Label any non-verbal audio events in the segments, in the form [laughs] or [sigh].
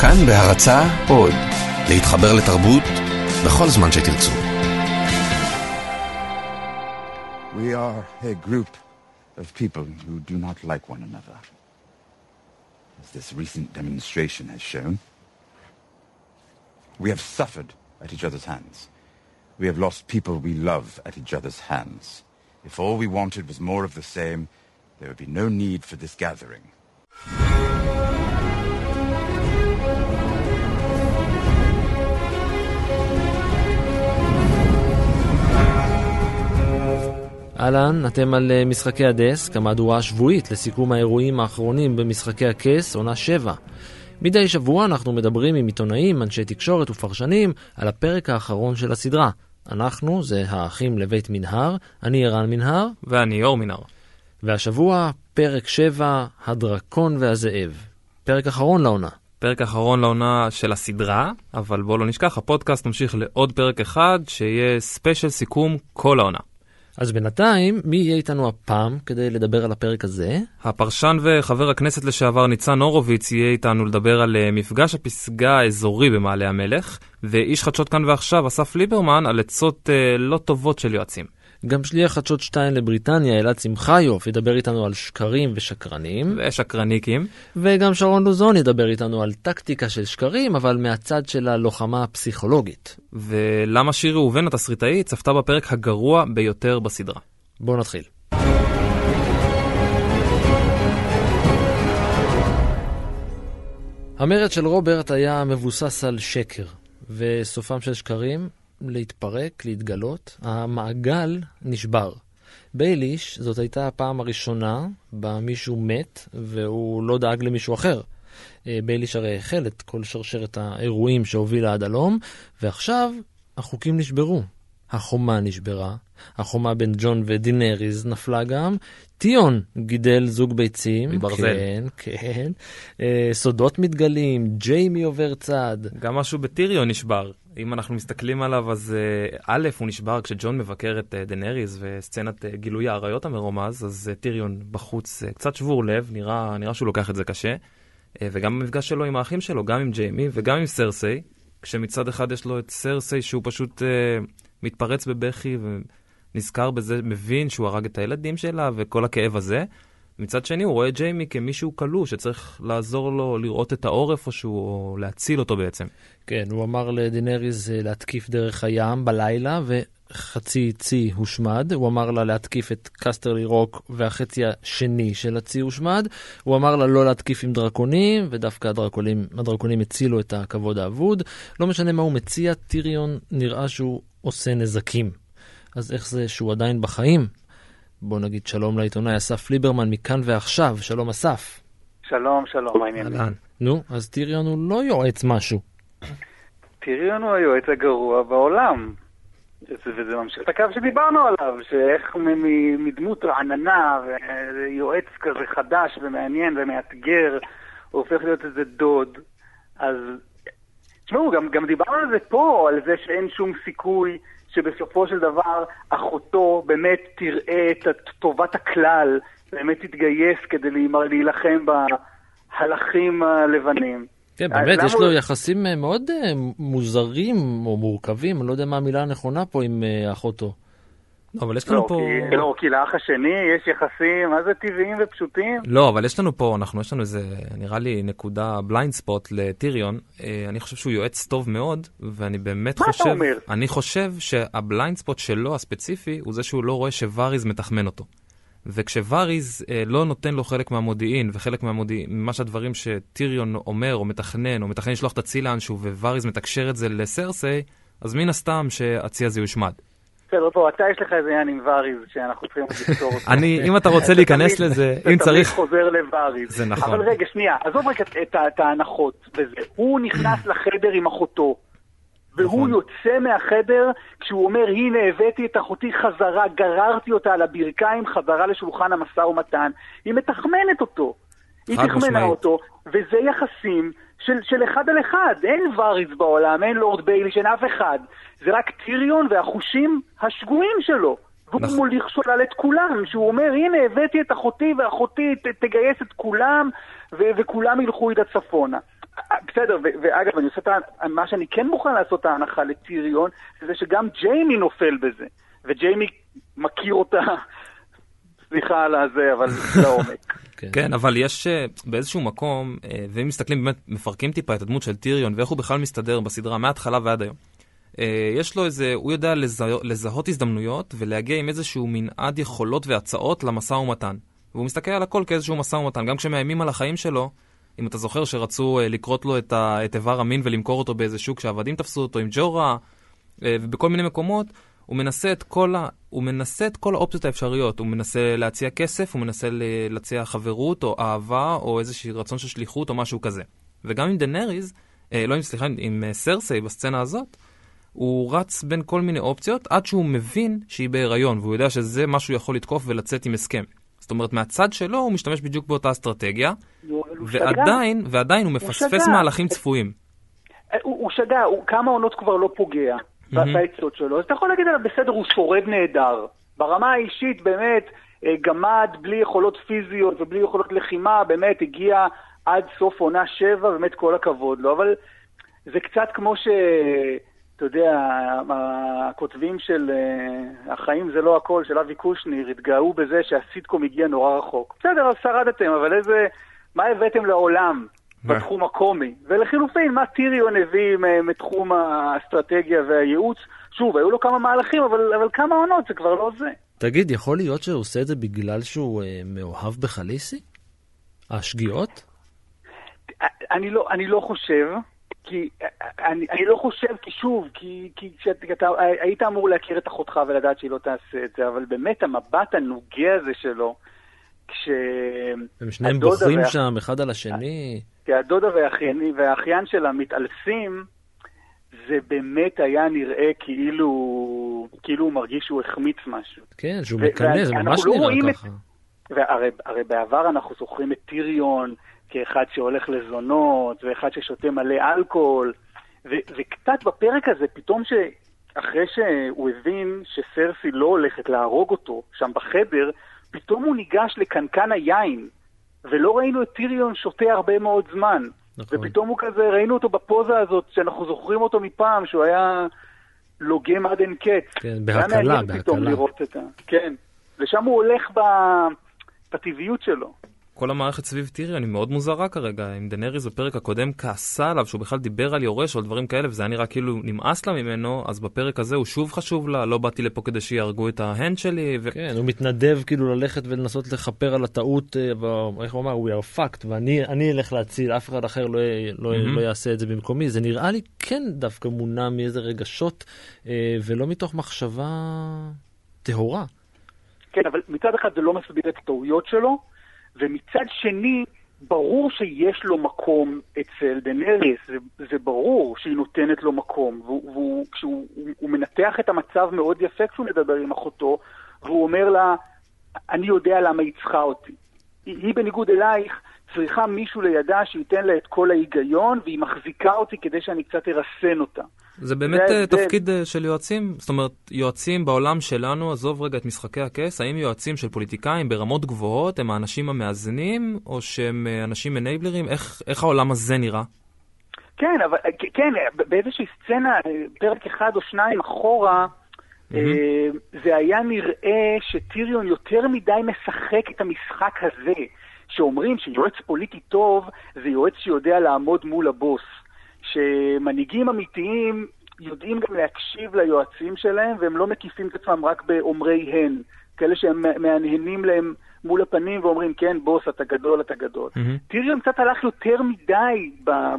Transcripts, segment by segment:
כאן בהרצה עוד, להתחבר לתרבות בכל זמן שתרצו. We are a group of people who do not like one another. As this recent demonstration has shown, we have suffered at each other's hands. We have lost people we love at each other's hands. If all we wanted was more of the same, there would be no need for this gathering. אהלן, אתם על אה, משחקי הדסק, המהדורה השבועית לסיכום האירועים האחרונים במשחקי הכס, עונה 7. מדי שבוע אנחנו מדברים עם עיתונאים, אנשי תקשורת ופרשנים על הפרק האחרון של הסדרה. אנחנו זה האחים לבית מנהר, אני ערן מנהר. ואני אור מנהר. והשבוע, פרק 7, הדרקון והזאב. פרק אחרון לעונה. פרק אחרון לעונה של הסדרה, אבל בואו לא נשכח, הפודקאסט ממשיך לעוד פרק אחד, שיהיה ספיישל סיכום כל העונה. אז בינתיים, מי יהיה איתנו הפעם כדי לדבר על הפרק הזה? הפרשן וחבר הכנסת לשעבר ניצן הורוביץ יהיה איתנו לדבר על אה, מפגש הפסגה האזורי במעלה המלך, ואיש חדשות כאן ועכשיו, אסף ליברמן, על עצות אה, לא טובות של יועצים. גם שליח חדשות 2 לבריטניה, אלעד שמחיוף, ידבר איתנו על שקרים ושקרנים. ושקרניקים. וגם שרון לוזון ידבר איתנו על טקטיקה של שקרים, אבל מהצד של הלוחמה הפסיכולוגית. ולמה שירי ראובן התסריטאי צפתה בפרק הגרוע ביותר בסדרה. בואו נתחיל. המרד של רוברט היה מבוסס על שקר, וסופם של שקרים להתפרק, להתגלות, המעגל נשבר. בייליש, זאת הייתה הפעם הראשונה בה מישהו מת והוא לא דאג למישהו אחר. אה, בייליש הרי החל את כל שרשרת האירועים שהובילה עד הלום, ועכשיו החוקים נשברו. החומה נשברה, החומה בין ג'ון ודינריז נפלה גם, טיון גידל זוג ביצים, מברזל. כן, כן, אה, סודות מתגלים, ג'יימי עובר צד. גם משהו בטיריון נשבר. אם אנחנו מסתכלים עליו, אז uh, א', הוא נשבר כשג'ון מבקר את uh, דנריס וסצנת uh, גילוי האריות המרומז, אז טיריון בחוץ קצת שבור לב, נראה, נראה שהוא לוקח את זה קשה. וגם במפגש שלו עם האחים שלו, גם עם ג'יימי וגם עם סרסיי, כשמצד אחד יש לו את סרסיי שהוא פשוט אה, מתפרץ בבכי ונזכר בזה, מבין שהוא הרג את הילדים שלה וכל הכאב הזה. מצד שני, הוא רואה ג'יימי כמישהו כלוא שצריך לעזור לו לראות את האור איפשהו, או להציל אותו בעצם. כן, הוא אמר לדינריז אה, להתקיף דרך הים בלילה, וחצי צי הושמד. הוא אמר לה להתקיף את קסטרלי רוק, והחצי השני של הצי הושמד. הוא אמר לה לא להתקיף עם דרקונים, ודווקא הדרקונים, הדרקונים הצילו את הכבוד האבוד. לא משנה מה הוא מציע, טיריון נראה שהוא עושה נזקים. אז איך זה שהוא עדיין בחיים? בוא נגיד שלום לעיתונאי אסף ליברמן מכאן ועכשיו. שלום אסף. שלום, שלום, מה העניינים? נו, אז טיריון הוא לא יועץ משהו. טיריון הוא היועץ הגרוע בעולם. וזה, ממשיך את הקו שדיברנו עליו, שאיך מדמות רעננה ויועץ כזה חדש ומעניין ומאתגר, הוא הופך להיות איזה דוד. אז תשמעו, גם, גם דיברנו על זה פה, על זה שאין שום סיכוי שבסופו של דבר אחותו באמת תראה את טובת הכלל, באמת תתגייס כדי להילחם בהלכים הלבנים. כן, באמת, למה יש לו יחסים אה, מאוד אה, מוזרים או מורכבים, אני לא יודע מה המילה הנכונה פה עם אה, אחותו. לא, אבל יש לנו לא, פה... כי, לא, כי לאח השני יש יחסים, מה זה טבעיים ופשוטים? לא, אבל יש לנו פה, אנחנו, יש לנו איזה, נראה לי, נקודה blind spot לטיריון. אה, אני חושב שהוא יועץ טוב מאוד, ואני באמת מה אתה חושב... אומר? אני חושב שה blind spot שלו, הספציפי, הוא זה שהוא לא רואה שוואריז מתחמן אותו. וכשוואריז אה, לא נותן לו חלק מהמודיעין, וחלק מהמודיעין, ממש הדברים שטיריון אומר, או מתכנן, או מתכנן לשלוח את הצי לאנשהו, ווואריז מתקשר את זה לסרסיי, אז מן הסתם שהצי הזה יושמד. בסדר, בוא, אתה יש לך איזה עניין עם ואריז שאנחנו צריכים לפתור אותו. אני, אם אתה רוצה [laughs] להיכנס תמיד- לזה, אם תמיד צריך... חוזר לואריז. זה נכון. אבל רגע, שנייה, עזוב רק את, ההנחות וזה. הוא נכנס [clears throat] לחדר עם אחותו, והוא נכון. יוצא מהחדר כשהוא אומר, הנה הבאתי את אחותי חזרה, גררתי אותה על הברכיים חזרה לשולחן המשא ומתן. היא מתחמנת אותו. היא תחמנה. אותו, וזה יחסים של, של אחד על אחד. אין ואריס בעולם, אין לורד ביילי, אין אף אחד. זה רק טיריון והחושים השגויים שלו. והוא נכון. מוליך שולל את כולם, שהוא אומר, הנה, הבאתי את אחותי, ואחותי ת, תגייס את כולם, ו- וכולם ילכו איתה צפונה. בסדר, ואגב, אני עושה את ה... מה שאני כן מוכן לעשות ההנחה לטיריון, זה שגם ג'יימי נופל בזה. וג'יימי מכיר אותה, [laughs] סליחה על הזה, אבל לעומק. כן. כן, אבל יש אה, באיזשהו מקום, אה, ואם מסתכלים באמת, מפרקים טיפה את הדמות של טיריון ואיך הוא בכלל מסתדר בסדרה מההתחלה ועד היום. אה, יש לו איזה, הוא יודע לזה, לזהות הזדמנויות ולהגיע עם איזשהו מנעד יכולות והצעות למשא ומתן. והוא מסתכל על הכל כאיזשהו משא ומתן, גם כשמאיימים על החיים שלו, אם אתה זוכר שרצו לכרות לו את, ה, את איבר המין ולמכור אותו באיזה שוק שהעבדים תפסו אותו עם ג'ורה, ובכל מיני מקומות, הוא מנסה את כל, ה... הוא מנסה את כל האופציות האפשריות. הוא מנסה להציע כסף, הוא מנסה להציע חברות או אהבה או איזשהו רצון של שליחות או משהו כזה. וגם עם דנריז, אה, לא עם, סליחה, עם אה, סרסי בסצנה הזאת, הוא רץ בין כל מיני אופציות עד שהוא מבין שהיא בהיריון, והוא יודע שזה מה שהוא יכול לתקוף ולצאת עם הסכם. זאת אומרת, מהצד שלו הוא משתמש בדיוק באותה אסטרטגיה, ועדיין, ועדיין הוא מפספס מהלכים צפויים. הוא, הוא שגה, הוא כמה עונות כבר לא פוגע. בעצות שלו, אז אתה יכול להגיד עליו, בסדר, הוא שורד נהדר. ברמה האישית, באמת, אה, גמד בלי יכולות פיזיות ובלי יכולות לחימה, באמת הגיע עד סוף עונה שבע, באמת כל הכבוד לו, אבל זה קצת כמו ש... אתה יודע, הכותבים של uh, החיים זה לא הכל, של אבי קושניר, התגאו בזה שהסיטקום הגיע נורא רחוק. בסדר, אז שרדתם, אבל איזה... מה הבאתם לעולם? בתחום הקומי. ולחילופין, מה טיריון הביא מתחום האסטרטגיה והייעוץ? שוב, היו לו כמה מהלכים, אבל, אבל כמה עונות, זה כבר לא זה. תגיד, יכול להיות שהוא עושה את זה בגלל שהוא אה, מאוהב בחליסי? השגיאות? אני לא, אני לא חושב, כי אני, אני לא חושב, כי שוב, כי, כי כשאתה היית אמור להכיר את אחותך ולדעת שהיא לא תעשה את זה, אבל באמת המבט הנוגע הזה שלו, כש... הם שניהם בוכים וה... שם אחד על השני. כי הדודה והאחיין, והאחיין שלה מתעלפים, זה באמת היה נראה כאילו, כאילו הוא מרגיש שהוא החמיץ משהו. כן, שהוא מקנא, זה ממש לא נראה ככה. את... והרי בעבר אנחנו זוכרים את טיריון כאחד שהולך לזונות, ואחד ששותה מלא אלכוהול, ו- וקצת בפרק הזה, פתאום ש... אחרי שהוא הבין שסרסי לא הולכת להרוג אותו שם בחדר, פתאום הוא ניגש לקנקן היין, ולא ראינו את טיריון שותה הרבה מאוד זמן. נכון. ופתאום הוא כזה, ראינו אותו בפוזה הזאת, שאנחנו זוכרים אותו מפעם, שהוא היה לוגם עד אין קץ. כן, בהקלה, בהקלה. כן, לשם הוא הולך ב... בטבעיות שלו. כל המערכת סביב טיריון היא מאוד מוזרה כרגע. אם דנריס בפרק הקודם כעסה עליו שהוא בכלל דיבר על יורש או על דברים כאלה וזה היה נראה כאילו נמאס לה ממנו, אז בפרק הזה הוא שוב חשוב לה, לא באתי לפה כדי שיהרגו את ההנד שלי. ו... כן, הוא מתנדב כאילו ללכת ולנסות לכפר על הטעות, אה, איך הוא אמר, we are fucked, ואני אלך להציל, אף אחד אחר לא, לא, mm-hmm. לא יעשה את זה במקומי. זה נראה לי כן דווקא מונע מאיזה רגשות אה, ולא מתוך מחשבה טהורה. כן, אבל מצד אחד זה לא מסביר את הטעויות שלו. ומצד שני, ברור שיש לו מקום אצל דנריס, זה, זה ברור שהיא נותנת לו מקום, וכשהוא הוא מנתח את המצב מאוד יפה כשהוא מדבר עם אחותו, והוא אומר לה, אני יודע למה היא צריכה אותי. היא, היא בניגוד אלייך צריכה מישהו לידה שייתן לה את כל ההיגיון, והיא מחזיקה אותי כדי שאני קצת ארסן אותה. זה באמת זה, אה, תפקיד זה... אה, של יועצים? זאת אומרת, יועצים בעולם שלנו, עזוב רגע את משחקי הכס, האם יועצים של פוליטיקאים ברמות גבוהות הם האנשים המאזנים, או שהם אה, אנשים אנייבלרים? איך, איך העולם הזה נראה? כן, אבל כן, באיזושהי סצנה, פרק אחד או שניים אחורה, mm-hmm. זה היה נראה שטיריון יותר מדי משחק את המשחק הזה. שאומרים שיועץ פוליטי טוב זה יועץ שיודע לעמוד מול הבוס. שמנהיגים אמיתיים יודעים גם להקשיב ליועצים שלהם, והם לא מקיפים את עצמם רק באומרי הן. כאלה שהם מהנהנים להם מול הפנים ואומרים, כן, בוס, אתה גדול, אתה גדול. Mm-hmm. טיריון קצת הלך יותר מדי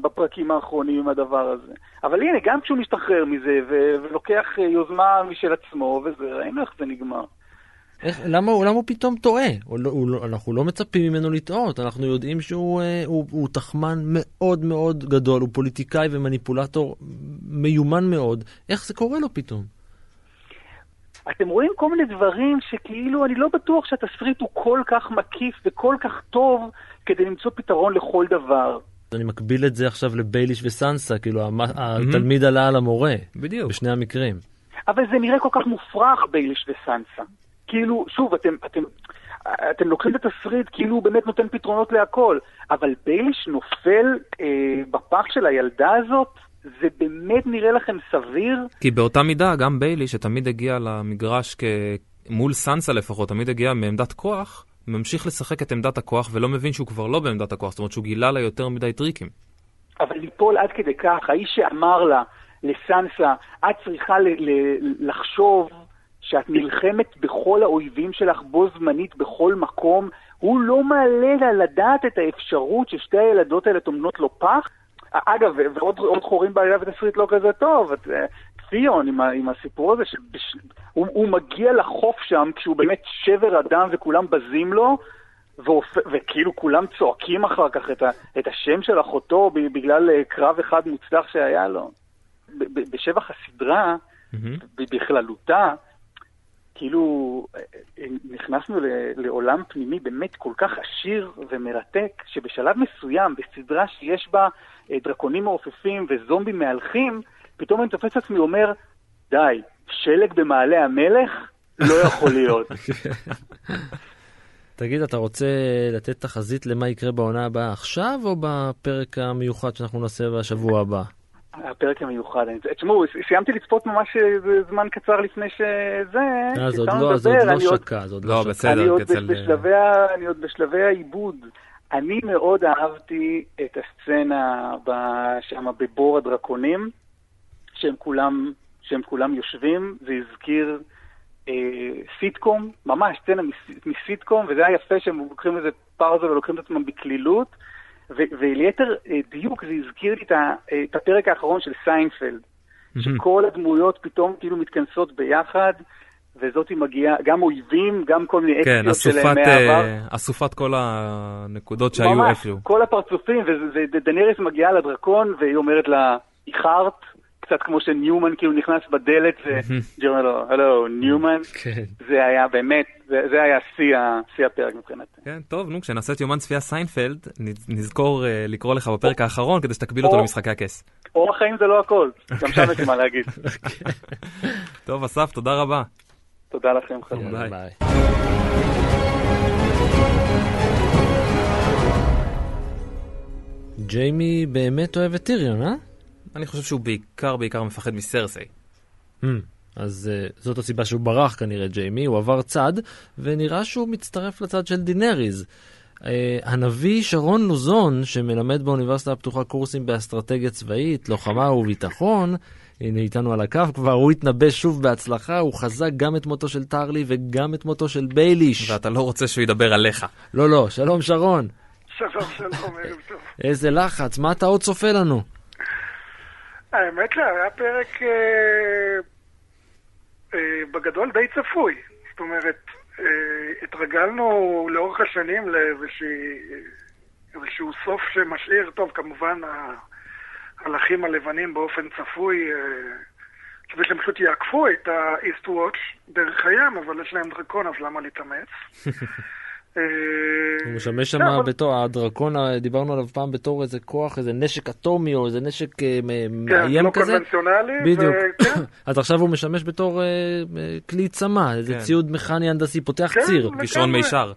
בפרקים האחרונים עם הדבר הזה. אבל הנה, גם כשהוא משתחרר מזה ולוקח יוזמה משל עצמו, וזה, ראינו איך זה נגמר. איך, למה, למה הוא פתאום טועה? הוא לא, הוא לא, אנחנו לא מצפים ממנו לטעות, אנחנו יודעים שהוא אה, הוא, הוא תחמן מאוד מאוד גדול, הוא פוליטיקאי ומניפולטור מיומן מאוד. איך זה קורה לו פתאום? אתם רואים כל מיני דברים שכאילו אני לא בטוח שהתסריט הוא כל כך מקיף וכל כך טוב כדי למצוא פתרון לכל דבר. אני מקביל את זה עכשיו לבייליש וסנסה, כאילו המ... mm-hmm. התלמיד עלה על המורה. בדיוק. בשני המקרים. אבל זה נראה כל כך מופרך, בייליש וסנסה. כאילו, שוב, אתם, אתם, אתם לוקחים את התסריט כאילו הוא באמת נותן פתרונות להכל, אבל בייליש נופל אה, בפח של הילדה הזאת, זה באמת נראה לכם סביר? כי באותה מידה, גם ביילי, שתמיד הגיע למגרש כ... מול סנסה לפחות, תמיד הגיע מעמדת כוח, ממשיך לשחק את עמדת הכוח ולא מבין שהוא כבר לא בעמדת הכוח, זאת אומרת שהוא גילה לה יותר מדי טריקים. אבל ליפול עד כדי כך, האיש שאמר לה, לסנסה, את צריכה ל- ל- לחשוב שאת נלחמת בכל האויבים שלך בו זמנית בכל מקום, הוא לא מעלה לה לדעת את האפשרות ששתי הילדות האלה טומנות לו פח. אגב, ועוד חורים בעלייה ותסריט לא כזה טוב, את, אה, ציון עם, עם הסיפור הזה, שהוא מגיע לחוף שם כשהוא באמת שבר אדם וכולם בזים לו, ואופ... וכאילו כולם צועקים אחר כך את, ה... את השם של אחותו בגלל אה, קרב אחד מוצלח שהיה לו. בשבח הסדרה, mm-hmm. בכללותה, כאילו אה, אה, נכנסנו לעולם פנימי באמת כל כך עשיר ומרתק, שבשלב מסוים, בסדרה שיש בה דרקונים מעופפים וזומבים מהלכים, פתאום אני תופס עצמי אומר, די, שלג במעלה המלך? לא יכול להיות. [laughs] תגיד, אתה רוצה לתת תחזית למה יקרה בעונה הבאה עכשיו, או בפרק המיוחד שאנחנו נעשה בשבוע הבא? הפרק המיוחד. תשמעו, סיימתי לצפות ממש אה, זמן קצר לפני שזה. אה, זה עוד לא, זה עוד לא שקע, זה עוד לא, לא שקע. כצל... אני עוד בשלבי העיבוד. אני מאוד אהבתי את הסצנה שם בבור הדרקונים, שהם כולם, שהם כולם יושבים, זה הזכיר אה, סיטקום, ממש סצנה מסיטקום, וזה היה יפה שהם לוקחים איזה פאוזה ולוקחים את עצמם בקלילות, וליתר אה, דיוק זה הזכיר לי את, אה, את הפרק האחרון של סיינפלד, שכל הדמויות פתאום כאילו מתכנסות ביחד. וזאתי מגיעה, גם אויבים, גם כל מיני כן, אקציות שלהם מהעבר. כן, אסופת כל הנקודות שהיו איפשהו. ממש, כל הפרצופים, ודניאריס מגיעה לדרקון, והיא אומרת לה, איחרת, קצת כמו שניומן כאילו נכנס בדלת וג'רי אומר לו, הלו, ניומן. כן. זה היה באמת, זה היה שיא הפרק מבחינתי. כן, טוב, נו, כשנעשה את יומן צפייה סיינפלד, נזכור אה, לקרוא לך בפרק האחרון כדי שתקביל אותו למשחקי הכס. אורח חיים זה לא הכל, גם שם יש לי מה להגיד. [laughs] טוב, אסף, תודה רבה. תודה לכם, חברים. ביי. ג'יימי באמת אוהב את טיריון, אה? אני חושב שהוא בעיקר בעיקר מפחד מסרסי. Hmm, אז uh, זאת הסיבה שהוא ברח כנראה, ג'יימי, הוא עבר צד, ונראה שהוא מצטרף לצד של דינריז. Uh, הנביא שרון לוזון, שמלמד באוניברסיטה הפתוחה קורסים באסטרטגיה צבאית, לוחמה וביטחון, הנה איתנו על הקו כבר, הוא התנבא שוב בהצלחה, הוא חזק גם את מותו של טרלי וגם את מותו של בייליש. ואתה לא רוצה שהוא ידבר עליך. לא, לא, שלום שרון. שלום, שלום, ערב טוב. איזה לחץ, מה אתה עוד צופה לנו? האמת שהיה פרק אה, אה, בגדול די צפוי. זאת אומרת, אה, התרגלנו לאורך השנים לאיזשהו סוף שמשאיר, טוב, כמובן ההלכים הלבנים באופן צפוי, אה, כדי שהם פשוט יעקפו את ה-East Watch דרך הים, אבל יש להם דרקון, אז למה להתאמץ? [laughs] הוא משמש שם בתור, הדרקון, דיברנו עליו פעם בתור איזה כוח, איזה נשק אטומי או איזה נשק אה, מאיים כן, כזה. כן, לא קונבנציונלי. בדיוק. אז עכשיו הוא משמש בתור אה, כלי צמא, איזה כן. ציוד מכני הנדסי, פותח כן, ציר. כישרון מישר.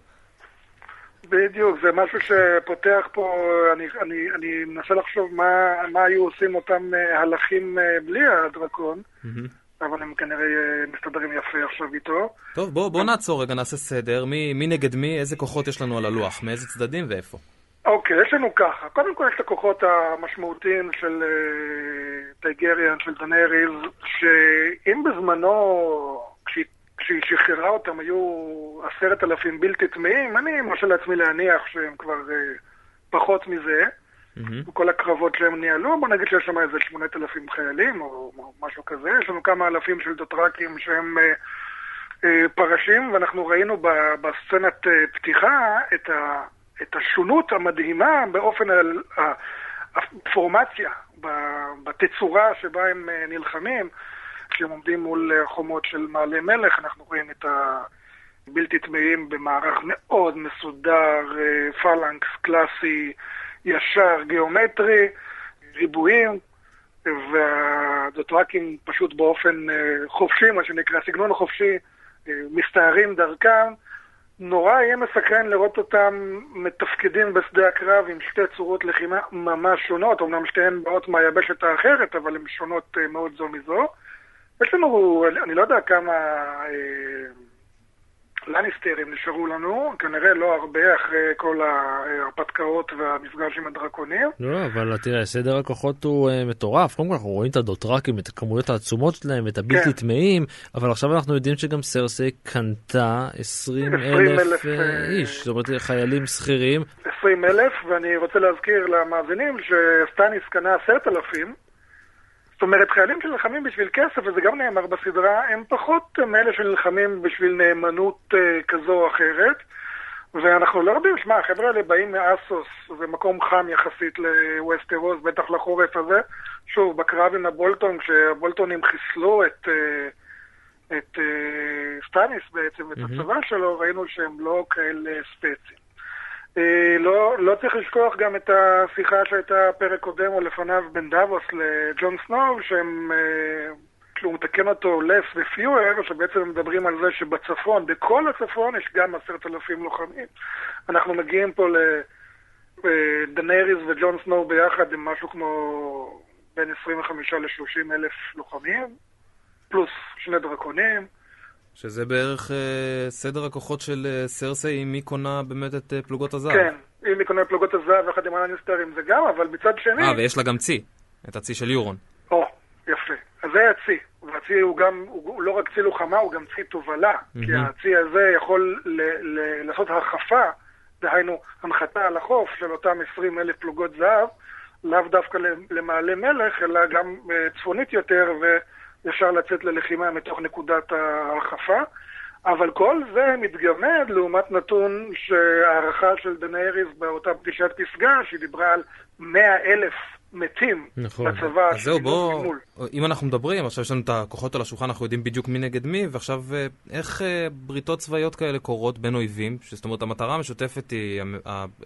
בדיוק, זה משהו שפותח פה, אני, אני, אני מנסה לחשוב מה, מה היו עושים אותם אה, הלכים בלי הדרקון. אבל הם כנראה אה, מסתדרים יפה עכשיו איתו. טוב, בוא, בוא נעצור רגע, נעשה סדר. מי, מי נגד מי, איזה כוחות יש לנו על הלוח, מאיזה צדדים ואיפה? אוקיי, יש לנו ככה. קודם כל יש את הכוחות המשמעותיים של uh, טייגריאן, של דנריז, שאם בזמנו, כשהיא שחררה אותם, היו עשרת אלפים בלתי טמאים, אני מרשה לעצמי להניח שהם כבר uh, פחות מזה. Mm-hmm. כל הקרבות שהם ניהלו, בוא נגיד שיש שם איזה 8,000 חיילים או, משהו כזה, יש לנו כמה אלפים של דוטרקים שהם אה, אה, פרשים, ואנחנו ראינו ב, בסצנת אה, פתיחה את, ה, את השונות המדהימה באופן הפורמציה, בתצורה שבה הם אה, נלחמים, כשהם עומדים מול אה, חומות של מעלה מלך, אנחנו רואים את הבלתי טמאים במערך מאוד מסודר, אה, פלנקס קלאסי, ישר, גיאומטרי, ריבועים, והדוטרקים פשוט באופן אה, חופשי, מה שנקרא, סגנון חופשי, אה, מסתערים דרכם. נורא יהיה מסקרן לראות אותם מתפקדים בשדה הקרב עם שתי צורות לחימה ממש שונות, אמנם שתיהן באות מהיבשת האחרת, אבל הן שונות אה, מאוד זו מזו. יש לנו, אני לא יודע כמה לניסטרים נשארו לנו, כנראה לא הרבה אחרי כל ההרפתקאות והמפגש עם הדרקונים. לא, אבל תראה, סדר הכוחות הוא uh, מטורף. קודם כל אנחנו רואים את הדוטראקים, את הכמויות העצומות שלהם, את הבלתי כן. טמאים, אבל עכשיו אנחנו יודעים שגם סרסי קנתה 20 אלף uh, איש, זאת אומרת חיילים שכירים. 20 אלף, ואני רוצה להזכיר למאזינים שסטניס קנה 10,000. זאת אומרת, חיילים שנלחמים בשביל כסף, וזה גם נאמר בסדרה, הם פחות מאלה שנלחמים בשביל נאמנות אה, כזו או אחרת. ואנחנו לא יודעים, שמע, החבר'ה האלה באים מאסוס, זה מקום חם יחסית לווסטרוס, בטח לחורף הזה. שוב, בקרב עם הבולטון, כשהבולטונים חיסלו את, אה, את אה, סטניס בעצם, את אמ-המ. הצבא שלו, ראינו שהם לא כאלה ספצים. אה, לא, לא צריך לשכוח גם את השיחה שהייתה פרק קודם או לפניו בין דאבוס לג'ון סנואו, שהם, אה, כאילו הוא מתקן אותו לס ופיואר, שבעצם מדברים על זה שבצפון, בכל הצפון יש גם עשרת אלפים לוחמים. אנחנו מגיעים פה לדנאריס אה, וג'ון סנואו ביחד עם משהו כמו בין 25 ל-30 אלף לוחמים, פלוס שני דרקונים. שזה בערך אה, סדר הכוחות של אה, סרסי, אם היא קונה באמת את אה, פלוגות הזהב. כן, אם היא קונה פלוגות הזהב יחד עם הלניסטרים זה גם, אבל מצד שני... אה, ויש לה גם צי, את הצי של יורון. או, יפה. אז זה הצי. והצי הוא גם, הוא לא רק צי לוחמה, הוא גם צי תובלה. Mm-hmm. כי הצי הזה יכול ל- ל- לעשות הרחפה, דהיינו הנחתה על החוף של אותם 20 אלף פלוגות זהב, לאו דווקא למעלה מלך, אלא גם צפונית יותר, ו... ישר לצאת ללחימה מתוך נקודת ההרחפה. אבל כל זה מתגמד לעומת נתון שהערכה של דנאריס באותה פגישת פסגה, שהיא דיברה על 100 אלף מתים נכון. בצבא. אז זהו, בואו, אם אנחנו מדברים, עכשיו יש לנו את הכוחות על השולחן, אנחנו יודעים בדיוק מי נגד מי, ועכשיו אה, איך אה, בריתות צבאיות כאלה קורות בין אויבים, זאת אומרת המטרה המשותפת היא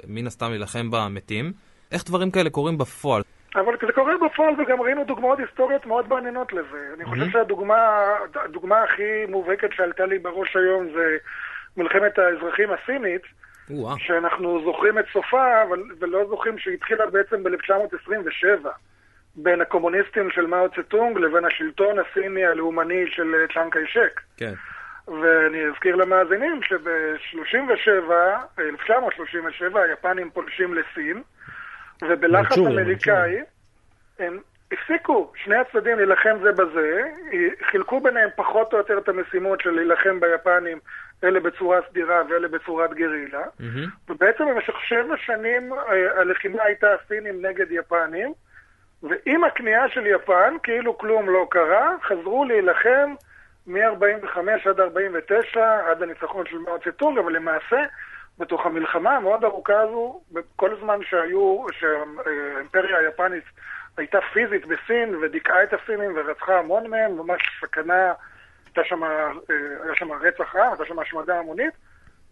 מן הסתם להילחם במתים, איך דברים כאלה קורים בפועל? אבל זה קורה בפועל וגם ראינו דוגמאות היסטוריות מאוד מעניינות לזה. אני חושב שהדוגמה הדוגמה הכי מובהקת שעלתה לי בראש היום זה מלחמת האזרחים הסינית, שאנחנו זוכרים את סופה, אבל ולא זוכרים שהתחילה בעצם ב-1927, בין הקומוניסטים של מאו צטונג לבין השלטון הסיני הלאומני של צ'אנג קיישק. כן. ואני אזכיר למאזינים שב-37, 1937, היפנים פולשים לסין. ובלחץ אמריקאי הם הפסיקו שני הצדדים להילחם זה בזה, חילקו ביניהם פחות או יותר את המשימות של להילחם ביפנים, אלה בצורה סדירה ואלה בצורת גרילה, mm-hmm. ובעצם במשך שבע שנים אה, הלחימה הייתה הסינים נגד יפנים, ועם הכניעה של יפן, כאילו כלום לא קרה, חזרו להילחם מ-45 עד 49, עד הניצחון של מאו צטונג, אבל למעשה בתוך המלחמה המאוד ארוכה הזו, כל הזמן שהיו, שהאימפריה היפנית הייתה פיזית בסין ודיכאה את הסינים ורצחה המון מהם, ממש סכנה, הייתה שם, אה, היה שם רצח עם, הייתה שם השמדה המונית,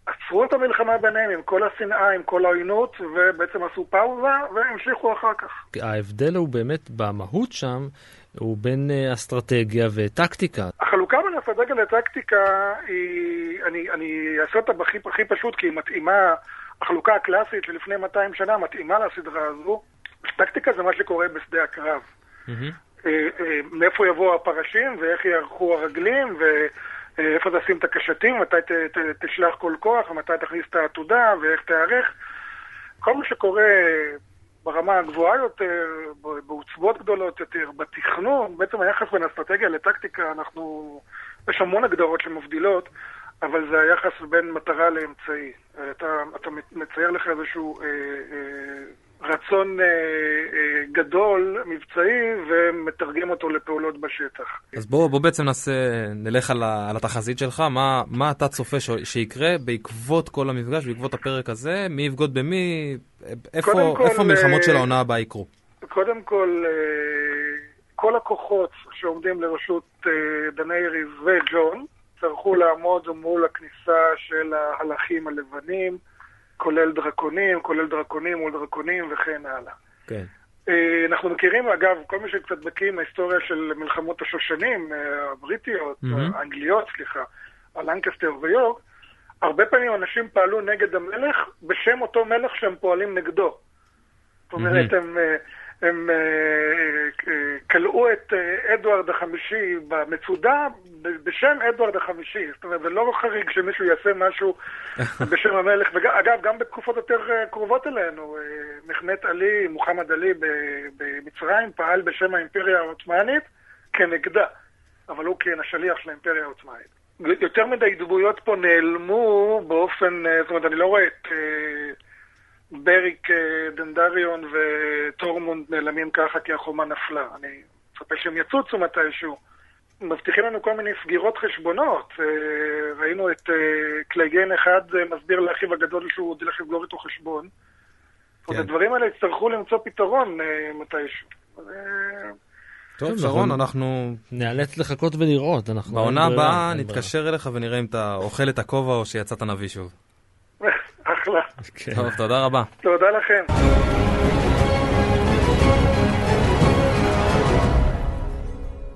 עצרו את המלחמה ביניהם עם כל השנאה, עם כל העוינות, ובעצם עשו פאוזה והמשיכו אחר כך. ההבדל הוא באמת במהות שם, הוא בין אה, אסטרטגיה וטקטיקה. החלוקה בין אסטרטגיה לטקטיקה היא, אני, אני אעשה אותה הכי, הכי פשוט, כי היא מתאימה, החלוקה הקלאסית של לפני 200 שנה מתאימה לסדרה הזו. טקטיקה זה מה שקורה בשדה הקרב. Mm-hmm. מאיפה יבואו הפרשים ואיך יערכו הרגלים ואיפה תשים את הקשתים, מתי ת, ת, תשלח כל כוח ומתי תכניס את העתודה ואיך תיערך. כל מה שקורה ברמה הגבוהה יותר, בעוצבות גדולות יותר, בתכנון, בעצם היחס בין אסטרטגיה לטקטיקה, אנחנו, יש המון הגדרות שמבדילות, אבל זה היחס בין מטרה לאמצעי. אתה, אתה מצייר לך איזשהו אה, אה, רצון אה, אה, גדול, מבצעי, ומתרגם אותו לפעולות בשטח. אז בוא, בוא בעצם נעשה, נלך על, ה, על התחזית שלך, מה, מה אתה צופה ש, שיקרה בעקבות כל המפגש, בעקבות הפרק הזה, מי יבגוד במי, איפה, כל, איפה המלחמות אה, של העונה הבאה יקרו? קודם כל, אה, כל הכוחות שעומדים לרשות אה, דנייריס וג'ון, יצטרכו לעמוד מול הכניסה של ההלכים הלבנים. כולל דרקונים, כולל דרקונים מול דרקונים וכן הלאה. כן. אה, אנחנו מכירים, אגב, כל מי שקצת בקיא עם ההיסטוריה של מלחמות השושנים, אה, הבריטיות, mm-hmm. האנגליות, סליחה, הלנקסטר ויורק, הרבה פעמים אנשים פעלו נגד המלך בשם אותו מלך שהם פועלים נגדו. זאת אומרת, הם, אה, הם כלאו את אדוארד החמישי במצודה בשם אדוארד החמישי. זאת אומרת, זה לא חריג שמישהו יעשה משהו [laughs] בשם המלך. ואגב, גם בתקופות יותר קרובות אלינו, מחמת עלי, מוחמד עלי במצרים, פעל בשם האימפריה העות'מאנית כנגדה. אבל הוא כן השליח של האימפריה העות'מאנית. יותר מדי דמויות פה נעלמו באופן, זאת אומרת, אני לא רואה את בריק דנדריון וטורמונד נעלמים ככה כי החומה נפלה. אני מצפה שהם יצוצו מתישהו. מבטיחים לנו כל מיני סגירות חשבונות. ראינו את קלייגן אחד מסביר לאחיו הגדול שהוא עוד ילך לסגור איתו חשבון. כן. הדברים האלה יצטרכו למצוא פתרון מתישהו. טוב, שרון, אנחנו... נאלץ לחכות ולראות. בעונה הבאה נתקשר אליך ונראה אם אתה אוכל את הכובע או שיצאת נביא שוב. אחלה. טוב, תודה רבה. תודה לכם.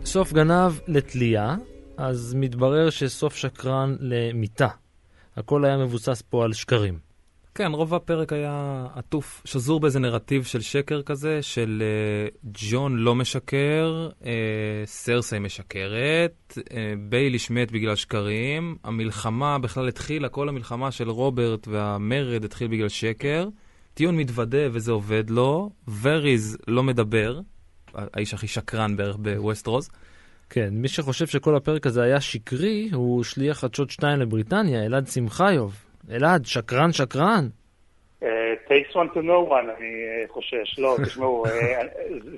סוף גנב לתלייה, אז מתברר שסוף שקרן למיתה. הכל היה מבוסס פה על שקרים. כן, רוב הפרק היה עטוף, שזור באיזה נרטיב של שקר כזה, של uh, ג'ון לא משקר, uh, סרסי משקרת, uh, בייליש מת בגלל שקרים, המלחמה בכלל התחילה, כל המלחמה של רוברט והמרד התחיל בגלל שקר, טיון מתוודה וזה עובד לו, וריז לא מדבר, האיש הכי שקרן בערך בווסט רוז. כן, מי שחושב שכל הפרק הזה היה שקרי, הוא שליח חדשות 2 לבריטניה, אלעד שמחיוב. אלעד, שקרן, שקרן. Uh, takes one to know one, אני uh, חושש. לא, [laughs] תשמעו, uh,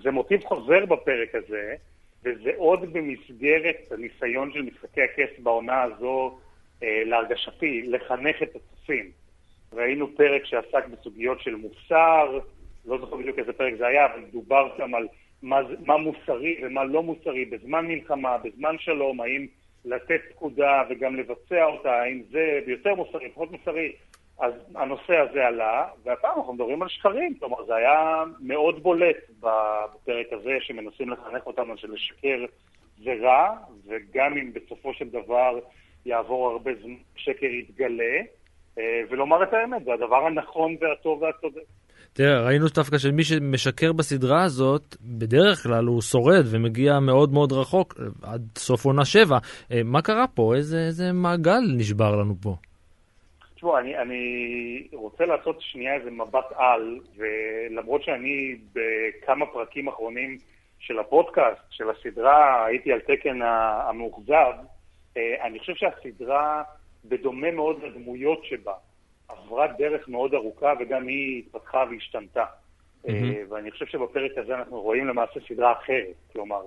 זה מוטיב חוזר בפרק הזה, וזה עוד במסגרת הניסיון של משחקי הכס בעונה הזו, uh, להרגשתי, לחנך את הצופים. ראינו פרק שעסק בסוגיות של מוסר, לא זוכר בדיוק איזה פרק זה היה, אבל דובר שם על מה, מה מוסרי ומה לא מוסרי בזמן מלחמה, בזמן שלום, האם לתת פקודה וגם לבצע אותה, האם זה יותר מוסרי, פחות מוסרי, אז הנושא הזה עלה, והפעם אנחנו מדברים על שקרים, כלומר זה היה מאוד בולט בפרק הזה שמנסים לחנך אותנו שלשקר זה רע, וגם אם בסופו של דבר יעבור הרבה זמן, שקר יתגלה, אה, ולומר את האמת, זה הדבר הנכון והטוב והצודק. תראה, ראינו דווקא שמי שמשקר בסדרה הזאת, בדרך כלל הוא שורד ומגיע מאוד מאוד רחוק, עד סוף עונה שבע. אה, מה קרה פה? איזה, איזה מעגל נשבר לנו פה? תשמעו, אני, אני רוצה לעשות שנייה איזה מבט על, ולמרות שאני בכמה פרקים אחרונים של הפודקאסט, של הסדרה, הייתי על תקן המאוכזב, אה, אני חושב שהסדרה, בדומה מאוד לדמויות שבה, עברה דרך מאוד ארוכה וגם היא התפתחה והשתנתה. Mm-hmm. ואני חושב שבפרק הזה אנחנו רואים למעשה סדרה אחרת. כלומר,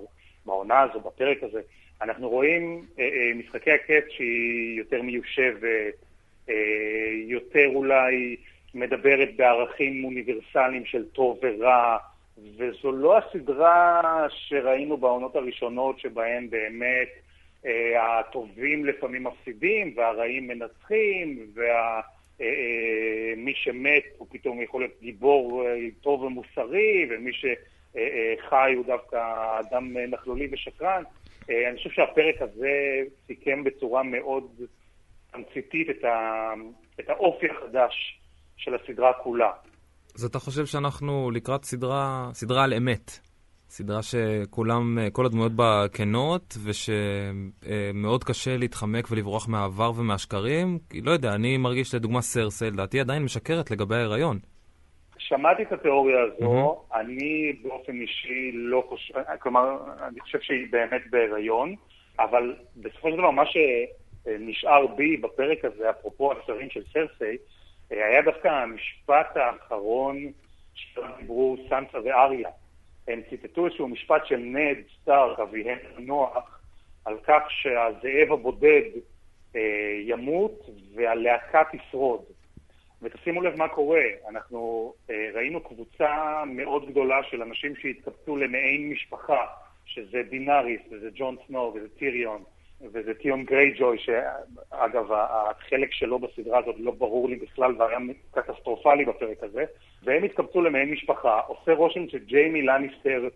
בעונה הזו, בפרק הזה, אנחנו רואים אה, אה, משחקי הקץ שהיא יותר מיושבת, אה, יותר אולי מדברת בערכים אוניברסליים של טוב ורע, וזו לא הסדרה שראינו בעונות הראשונות שבהן באמת אה, הטובים לפעמים מפסידים והרעים מנצחים, וה... אה, אה, מי שמת הוא פתאום יכול להיות גיבור אה, טוב ומוסרי, ומי שחי הוא דווקא אדם נכלולי ושקרן. אני חושב שהפרק הזה סיכם בצורה מאוד תמציתית את, את האופי החדש של הסדרה כולה. אז אתה חושב שאנחנו לקראת סדרה, סדרה על אמת? סדרה שכולם, כל הדמויות בה כנות, ושמאוד קשה להתחמק ולברוח מהעבר ומהשקרים. כי לא יודע, אני מרגיש לדוגמה סרסל, לדעתי עדיין משקרת לגבי ההיריון. שמעתי את התיאוריה הזו, mm-hmm. אני באופן אישי לא חושב, כלומר, אני חושב שהיא באמת בהיריון, אבל בסופו של דבר מה שנשאר בי בפרק הזה, אפרופו השרים של סרסי, היה דווקא המשפט האחרון שדיברו סנסה ואריה. הם ציטטו איזשהו משפט של נד סטארק, אביהם נוח, על כך שהזאב הבודד אה, ימות והלהקה תשרוד. ותשימו לב מה קורה, אנחנו אה, ראינו קבוצה מאוד גדולה של אנשים שהתקבצו למעין משפחה, שזה דינאריס, וזה ג'ון סנור, וזה טיריון, וזה טיון גרייג'וי, שאגב, החלק שלו בסדרה הזאת לא ברור לי בכלל והיה קטסטרופלי בפרק הזה, והם התקבצו למעין משפחה. עושה רושם שג'יימי לניסטר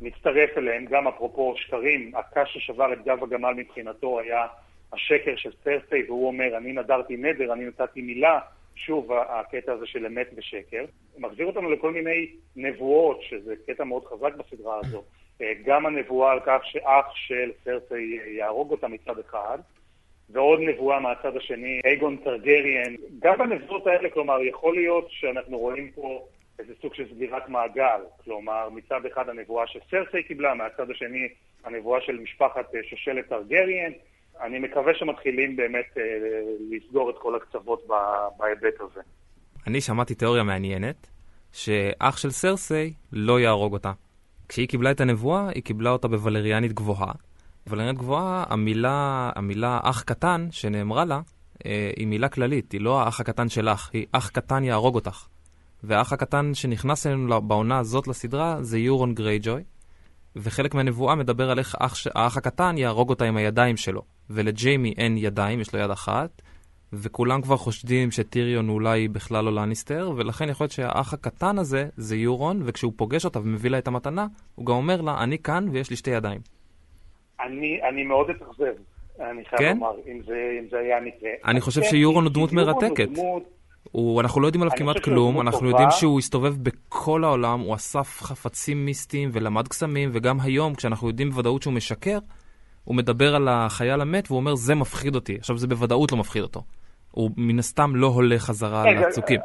מצטרף אליהם, גם אפרופו שקרים, הקש ששבר את גב הגמל מבחינתו היה השקר של סרסי, והוא אומר, אני נדרתי נדר, אני נתתי מילה, שוב, הקטע הזה של אמת ושקר. מחזיר אותנו לכל מיני נבואות, שזה קטע מאוד חזק בסדרה הזו. אה, גם הנבואה על כך שאח של סרסי יהרוג אותה מצד אחד, ועוד נבואה מהצד השני, אייגון טרגריאן. גם בנבואות האלה, כלומר, יכול להיות שאנחנו רואים פה איזה סוג של סגירת מעגל. כלומר, מצד אחד הנבואה שסרסי קיבלה, מהצד השני הנבואה של משפחת אה, שושלת טרגריאן. אני מקווה שמתחילים באמת אה, לסגור את כל הקצוות בהיבט הזה. אני שמעתי תיאוריה מעניינת, שאח של סרסי לא יהרוג אותה. כשהיא קיבלה את הנבואה, היא קיבלה אותה בוולריאנית גבוהה. בוולריאנית גבוהה, המילה, המילה אח קטן שנאמרה לה, אה, היא מילה כללית, היא לא האח הקטן שלך, היא אח קטן יהרוג אותך. והאח הקטן שנכנס אלינו בעונה הזאת לסדרה זה יורון גרייג'וי, וחלק מהנבואה מדבר על איך האח, האח הקטן יהרוג אותה עם הידיים שלו. ולג'יימי אין ידיים, יש לו יד אחת, וכולם כבר חושדים שטיריון אולי בכלל לא לניסטר, ולכן יכול להיות שהאח הקטן הזה זה יורון, וכשהוא פוגש אותה ומביא לה את המתנה, הוא גם אומר לה, אני כאן ויש לי שתי ידיים. אני, אני מאוד אתאכזב, אני חייב כן? לומר, אם זה, אם זה היה מקרה. אני חושב כן, שיורון הוא דמות מרתקת. הוא, אנחנו לא יודעים עליו כמעט כלום, אנחנו טובה. יודעים שהוא הסתובב בכל העולם, הוא אסף חפצים מיסטיים ולמד קסמים, וגם היום, כשאנחנו יודעים בוודאות שהוא משקר, הוא מדבר על החייל המת והוא אומר, זה מפחיד אותי. עכשיו, זה בוודאות לא מפחיד אותו. הוא מן הסתם לא הולך חזרה לצוקים.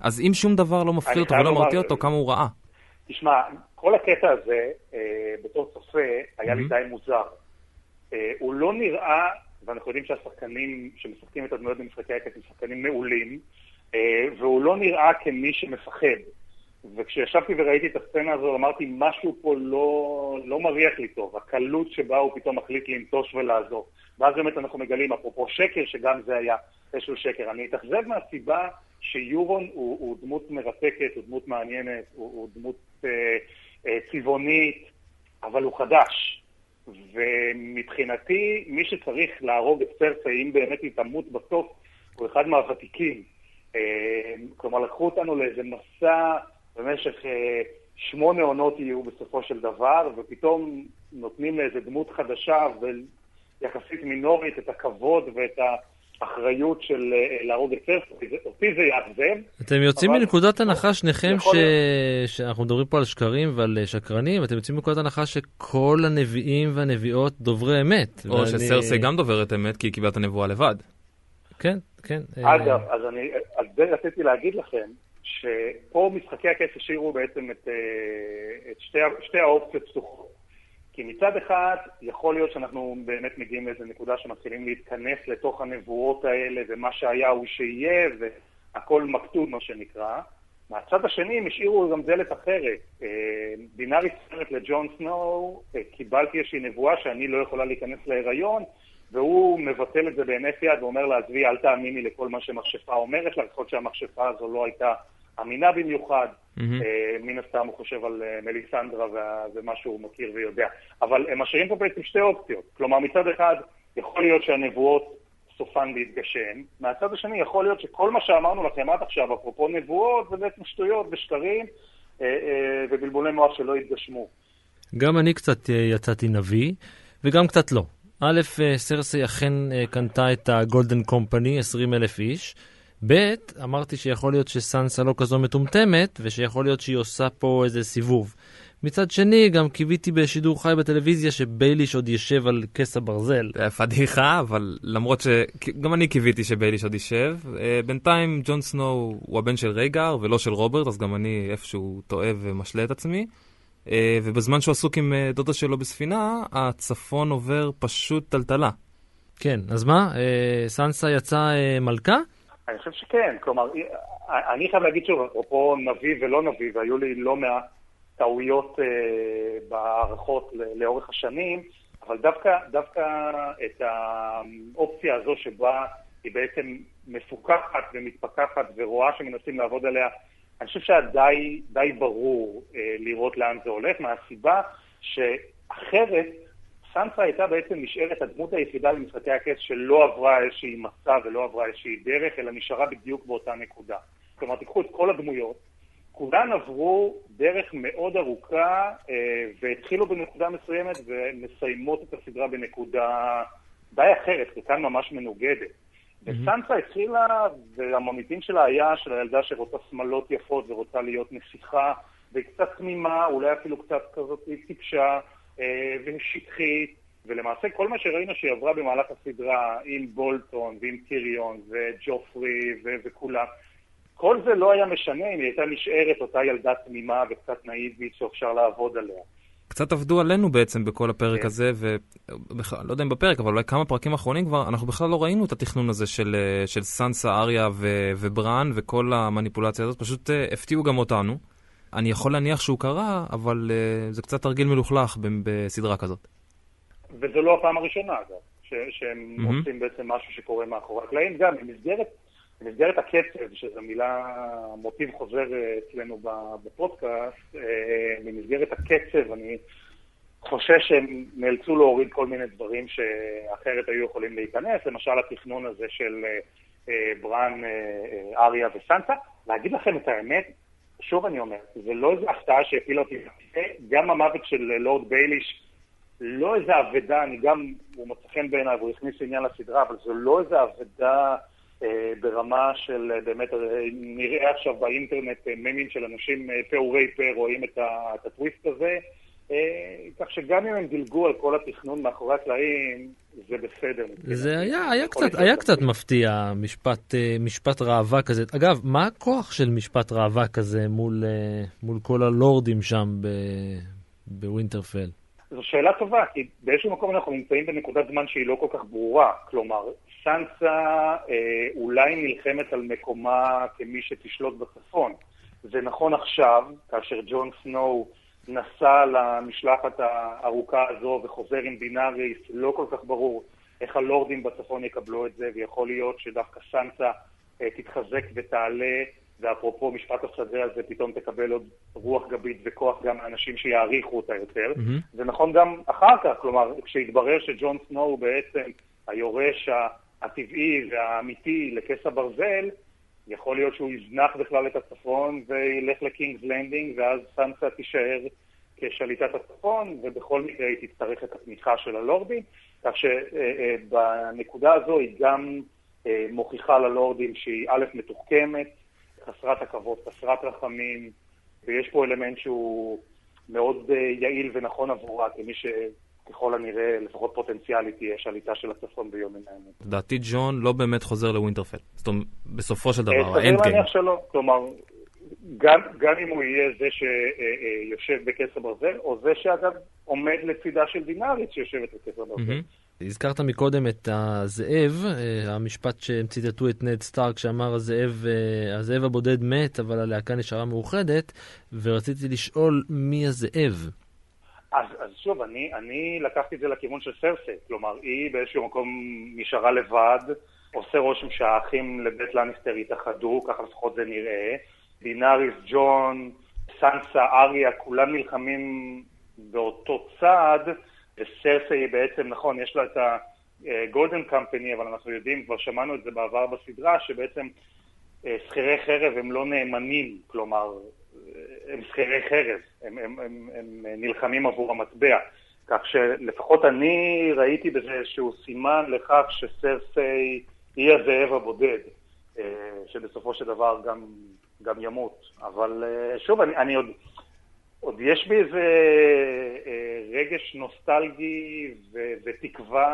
אז אם שום דבר לא מפחיד אותו ולא מרתיע אותו, כמה הוא רעה. תשמע, כל הקטע הזה, אה, בתור צופה, היה לי די מוזר. אה, הוא לא נראה, ואנחנו יודעים שהשחקנים שמשחקים את הדמויות במשחקי הקט הם שחקנים מעולים, אה, והוא לא נראה כמי שמפחד. וכשישבתי וראיתי את הסצנה הזו, אמרתי, משהו פה לא, לא מריח לי טוב, הקלות שבה הוא פתאום מחליט לנטוש ולעזור. ואז באמת אנחנו מגלים, אפרופו שקר, שגם זה היה איזשהו שקר. אני אתאכזב מהסיבה שיורון הוא, הוא דמות מרתקת, הוא דמות מעניינת, הוא, הוא דמות אה, אה, צבעונית, אבל הוא חדש. ומבחינתי, מי שצריך להרוג את סרסי, אם באמת היא תמות בסוף, הוא אחד מהוותיקים. אה, כלומר, לקחו אותנו לאיזה מסע במשך אה, שמונה עונות יהיו בסופו של דבר, ופתאום נותנים לאיזה דמות חדשה ויחסית מינורית את הכבוד ואת האחריות של אה, להרוג את סרסי. אותי זה יאכזב. אתם יוצאים מנקודת הנחה שניכם ש... שאנחנו מדברים פה על שקרים ועל אה, שקרנים, אתם יוצאים מנקודת הנחה שכל הנביאים והנביאות דוברי אמת. או ואני... שסרסי גם דוברת אמת כי היא קיבלה את הנבואה לבד. כן, כן. אגב, אז אני, על זה רציתי להגיד לכם, שפה משחקי הכס השאירו בעצם את, אה, את שתי, שתי האופציות פתוחות. כי מצד אחד, יכול להיות שאנחנו באמת מגיעים לאיזו נקודה שמתחילים להתכנס לתוך הנבואות האלה, ומה שהיה הוא שיהיה, והכל מכתוב, מה שנקרא. מהצד השני, הם השאירו גם דלת אחרת. אה, דינארי סרט לג'ון סנואו, אה, קיבלתי איזושהי נבואה שאני לא יכולה להיכנס להיריון, והוא מבטל את זה בהינף יד ואומר לה, עזבי, אל תאמיני לכל מה שמכשפה אומרת לה, יכול שהמכשפה הזו לא הייתה אמינה במיוחד. Mm-hmm. מן הסתם הוא חושב על uh, מליסנדרה ומה שהוא מכיר ויודע. אבל הם משאירים פה בעצם שתי אופציות. כלומר, מצד אחד, יכול להיות שהנבואות סופן להתגשם. מהצד השני, יכול להיות שכל מה שאמרנו לכם עד עכשיו, אפרופו נבואות, זה בעצם שטויות ושקרים uh, ובלבולי מוח שלא יתגשמו. גם אני קצת יצאתי נביא, וגם קצת לא. א', סרסי אכן קנתה את הגולדן קומפני, 20 אלף איש. ב', אמרתי שיכול להיות שסנסה לא כזו מטומטמת, ושיכול להיות שהיא עושה פה איזה סיבוב. מצד שני, גם קיוויתי בשידור חי בטלוויזיה שבייליש עוד יושב על כס הברזל. זה פדיחה, אבל למרות שגם אני קיוויתי שבייליש עוד יישב. אה, בינתיים ג'ון סנואו הוא הבן של רייגר ולא של רוברט, אז גם אני איפשהו טועה ומשלה את עצמי. אה, ובזמן שהוא עסוק עם אה, דודה שלו בספינה, הצפון עובר פשוט טלטלה. כן, אז מה? סנסה יצאה מלכה? אני חושב שכן, כלומר, אני חייב להגיד שוב, אפרופו נביא ולא נביא, והיו לי לא מעט טעויות אה, בהערכות לאורך השנים, אבל דווקא, דווקא את האופציה הזו שבה היא בעצם מפוקחת ומתפכחת ורואה שמנסים לעבוד עליה, אני חושב שהיה די ברור אה, לראות לאן זה הולך, מהסיבה שאחרת סנסה הייתה בעצם נשארת הדמות היחידה במשחקי הכס שלא עברה איזושהי מסע ולא עברה איזושהי דרך, אלא נשארה בדיוק באותה נקודה. כלומר, תיקחו את כל הדמויות, כולן עברו דרך מאוד ארוכה אה, והתחילו בנקודה מסוימת ומסיימות את הסדרה בנקודה די אחרת, חלקן ממש מנוגדת. וסנסה התחילה, והמוניטין שלה היה של הילדה שרוצה שמלות יפות ורוצה להיות נסיכה, והיא קצת תמימה, אולי אפילו קצת כזאת טיפשה ושטחית, ולמעשה כל מה שראינו שהיא עברה במהלך הסדרה עם בולטון ועם טיריון וג'ופרי ו- וכולם, כל זה לא היה משנה אם היא הייתה נשארת אותה ילדה תמימה וקצת נאיבית שאפשר לעבוד עליה. קצת עבדו עלינו בעצם בכל הפרק כן. הזה, ובכלל, לא יודע אם בפרק, אבל אולי כמה פרקים אחרונים כבר, אנחנו בכלל לא ראינו את התכנון הזה של, אה, של סנסה, אריה ו- ובראן, וכל המניפולציה הזאת, פשוט uh, הפתיעו גם אותנו. אני יכול להניח שהוא קרה, אבל uh, זה קצת תרגיל מלוכלך בסדרה כזאת. וזו לא הפעם הראשונה, אגב, ש- שהם mm-hmm. עושים בעצם משהו שקורה מאחורי הקלעים. גם במסגרת, במסגרת הקצב, שזו מילה, מוטיב חוזר אה, אצלנו בפודקאסט, אה, במסגרת הקצב אני חושש שהם נאלצו להוריד כל מיני דברים שאחרת היו יכולים להיכנס, למשל התכנון הזה של אה, ברן, אריה וסנטה. להגיד לכם את האמת, שוב אני אומר, זה לא איזו הפתעה שהפילה אותי, גם המוות של לורד בייליש לא איזה אבדה, אני גם, הוא מוצא חן בעיניי והוא הכניס עניין לסדרה, אבל זו לא איזה אבדה אה, ברמה של אה, באמת, אה, נראה עכשיו באינטרנט אה, ממים של אנשים פעורי פה רואים את, ה, את הטוויסט הזה, אה, כך שגם אם הם דילגו על כל התכנון מאחורי הקלעים, זה בסדר. זה היה, היה קצת, היה קצת מפתיע, משפט, אה, משפט ראווה כזה. אגב, מה הכוח של משפט ראווה כזה מול, אה, מול כל הלורדים שם בווינטרפל? זו שאלה טובה, כי באיזשהו מקום אנחנו נמצאים בנקודת זמן שהיא לא כל כך ברורה. כלומר, סנסה אה, אולי נלחמת על מקומה כמי שתשלוט בצפון. זה נכון עכשיו, כאשר ג'ון סנואו נסע למשלחת הארוכה הזו וחוזר עם דינאריס, לא כל כך ברור איך הלורדים בצפון יקבלו את זה, ויכול להיות שדווקא סנסה אה, תתחזק ותעלה ואפרופו משפט השדה הזה, פתאום תקבל עוד רוח גבית וכוח גם מאנשים שיעריכו אותה יותר. Mm-hmm. זה נכון גם אחר כך, כלומר, כשהתברר שג'ון סנואו בעצם היורש הטבעי והאמיתי לכס הברזל, יכול להיות שהוא יזנח בכלל את הצפון וילך לקינגס לנדינג, ואז סנסה תישאר כשליטת הצפון, ובכל מקרה היא תצטרך את התמיכה של הלורדים, כך שבנקודה הזו היא גם אה, מוכיחה ללורדים שהיא א', מתוחכמת, חסרת עכבות, חסרת רחמים, ויש פה אלמנט שהוא מאוד אה, יעיל ונכון עבורה, כמי שככל הנראה, לפחות פוטנציאלית, תהיה שליטה של הצפון ביום מן הימים. לדעתי ג'ון לא באמת חוזר לווינטרפל. זאת אומרת, בסופו של דבר, האנד גיים. סביר להניח שלא. כלומר, גם, גם אם הוא יהיה זה שיושב בכס הברזל, או זה שאגב עומד לצידה של דינארית שיושבת בכס הברזל. Mm-hmm. הזכרת מקודם את הזאב, אה, המשפט שהם ציטטו את נד סטארק שאמר הזאב, אה, הזאב הבודד מת אבל הלהקה נשארה מאוחדת, ורציתי לשאול מי הזאב. אז, אז שוב, אני, אני לקחתי את זה לכיוון של סרסי, כלומר היא באיזשהו מקום נשארה לבד, עושה רושם שהאחים לבית לניסטר התאחדו, ככה לפחות זה נראה, דינאריס, ג'ון, סנסה, אריה, כולם נלחמים באותו צד, וסרסי בעצם, נכון, יש לה את הגולדן קמפני, אבל אנחנו יודעים, כבר שמענו את זה בעבר בסדרה, שבעצם אה, שכירי חרב הם לא נאמנים, כלומר, הם שכירי חרב, הם, הם, הם, הם נלחמים עבור המטבע. כך שלפחות אני ראיתי בזה איזשהו סימן לכך שסרסי היא הזאב הבודד, אה, שבסופו של דבר גם, גם ימות. אבל שוב, אני, אני עוד... עוד יש בי איזה אה, רגש נוסטלגי ו- ותקווה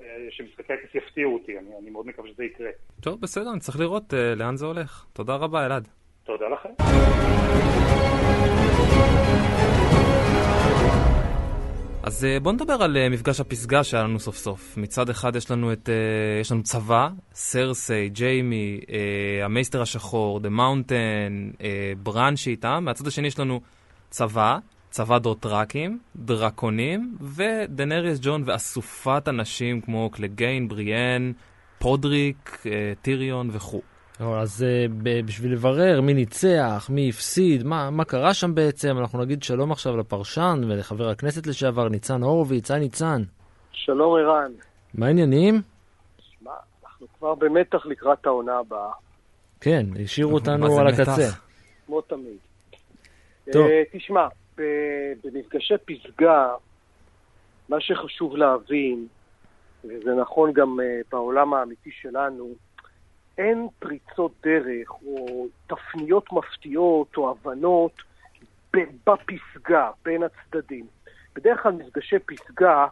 אה, שמשחקי הכס יפתיעו אותי, אני, אני מאוד מקווה שזה יקרה. טוב, בסדר, צריך לראות אה, לאן זה הולך. תודה רבה, אלעד. תודה לכם. אז אה, בואו נדבר על אה, מפגש הפסגה שהיה לנו סוף סוף. מצד אחד יש לנו, את, אה, יש לנו צבא, סרסי, ג'יימי, המייסטר השחור, The Mountain, ברון שאיתם. מהצד השני יש לנו צבא, צבא דותראקים, דרקונים, ודנריאס ג'ון ואסופת אנשים כמו קלגיין, בריאן, פודריק, טיריון וכו'. אז uh, בשביל לברר מי ניצח, מי הפסיד, מה, מה קרה שם בעצם, אנחנו נגיד שלום עכשיו לפרשן ולחבר הכנסת לשעבר ניצן הורוביץ. היי ניצן. שלום ערן. מה העניינים? שמע, אנחנו כבר במתח לקראת העונה הבאה. כן, השאירו אותנו על הקצה. כמו תמיד. טוב. Uh, תשמע, במפגשי פסגה, מה שחשוב להבין וזה נכון גם בעולם האמיתי שלנו, אין פריצות דרך או תפניות מפתיעות או הבנות בפסגה, בין הצדדים. בדרך כלל מפגשי פסגה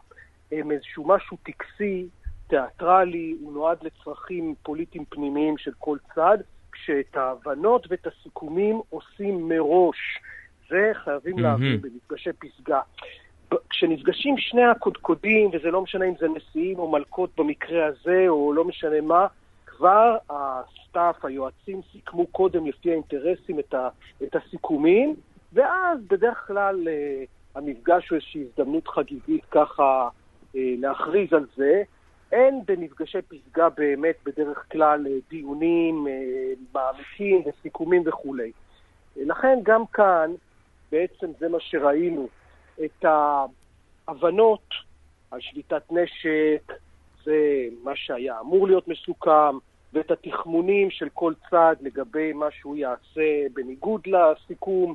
הם איזשהו משהו טקסי, תיאטרלי, הוא נועד לצרכים פוליטיים פנימיים של כל צד, כשאת ההבנות ואת הסיכומים עושים מראש. זה חייבים mm-hmm. להבין במפגשי פסגה. כשנפגשים שני הקודקודים, וזה לא משנה אם זה נשיאים או מלכות במקרה הזה, או לא משנה מה, כבר ה staff, היועצים, סיכמו קודם לפי האינטרסים את, ה, את הסיכומים, ואז בדרך כלל אה, המפגש הוא איזושהי הזדמנות חגיגית ככה אה, להכריז על זה. אין במפגשי פסגה באמת בדרך כלל אה, דיונים מעמיקים וסיכומים וכולי. לכן גם כאן בעצם זה מה שראינו, את ההבנות על שביתת נשק, זה מה שהיה אמור להיות מסוכם, ואת התחמונים של כל צד לגבי מה שהוא יעשה בניגוד לסיכום.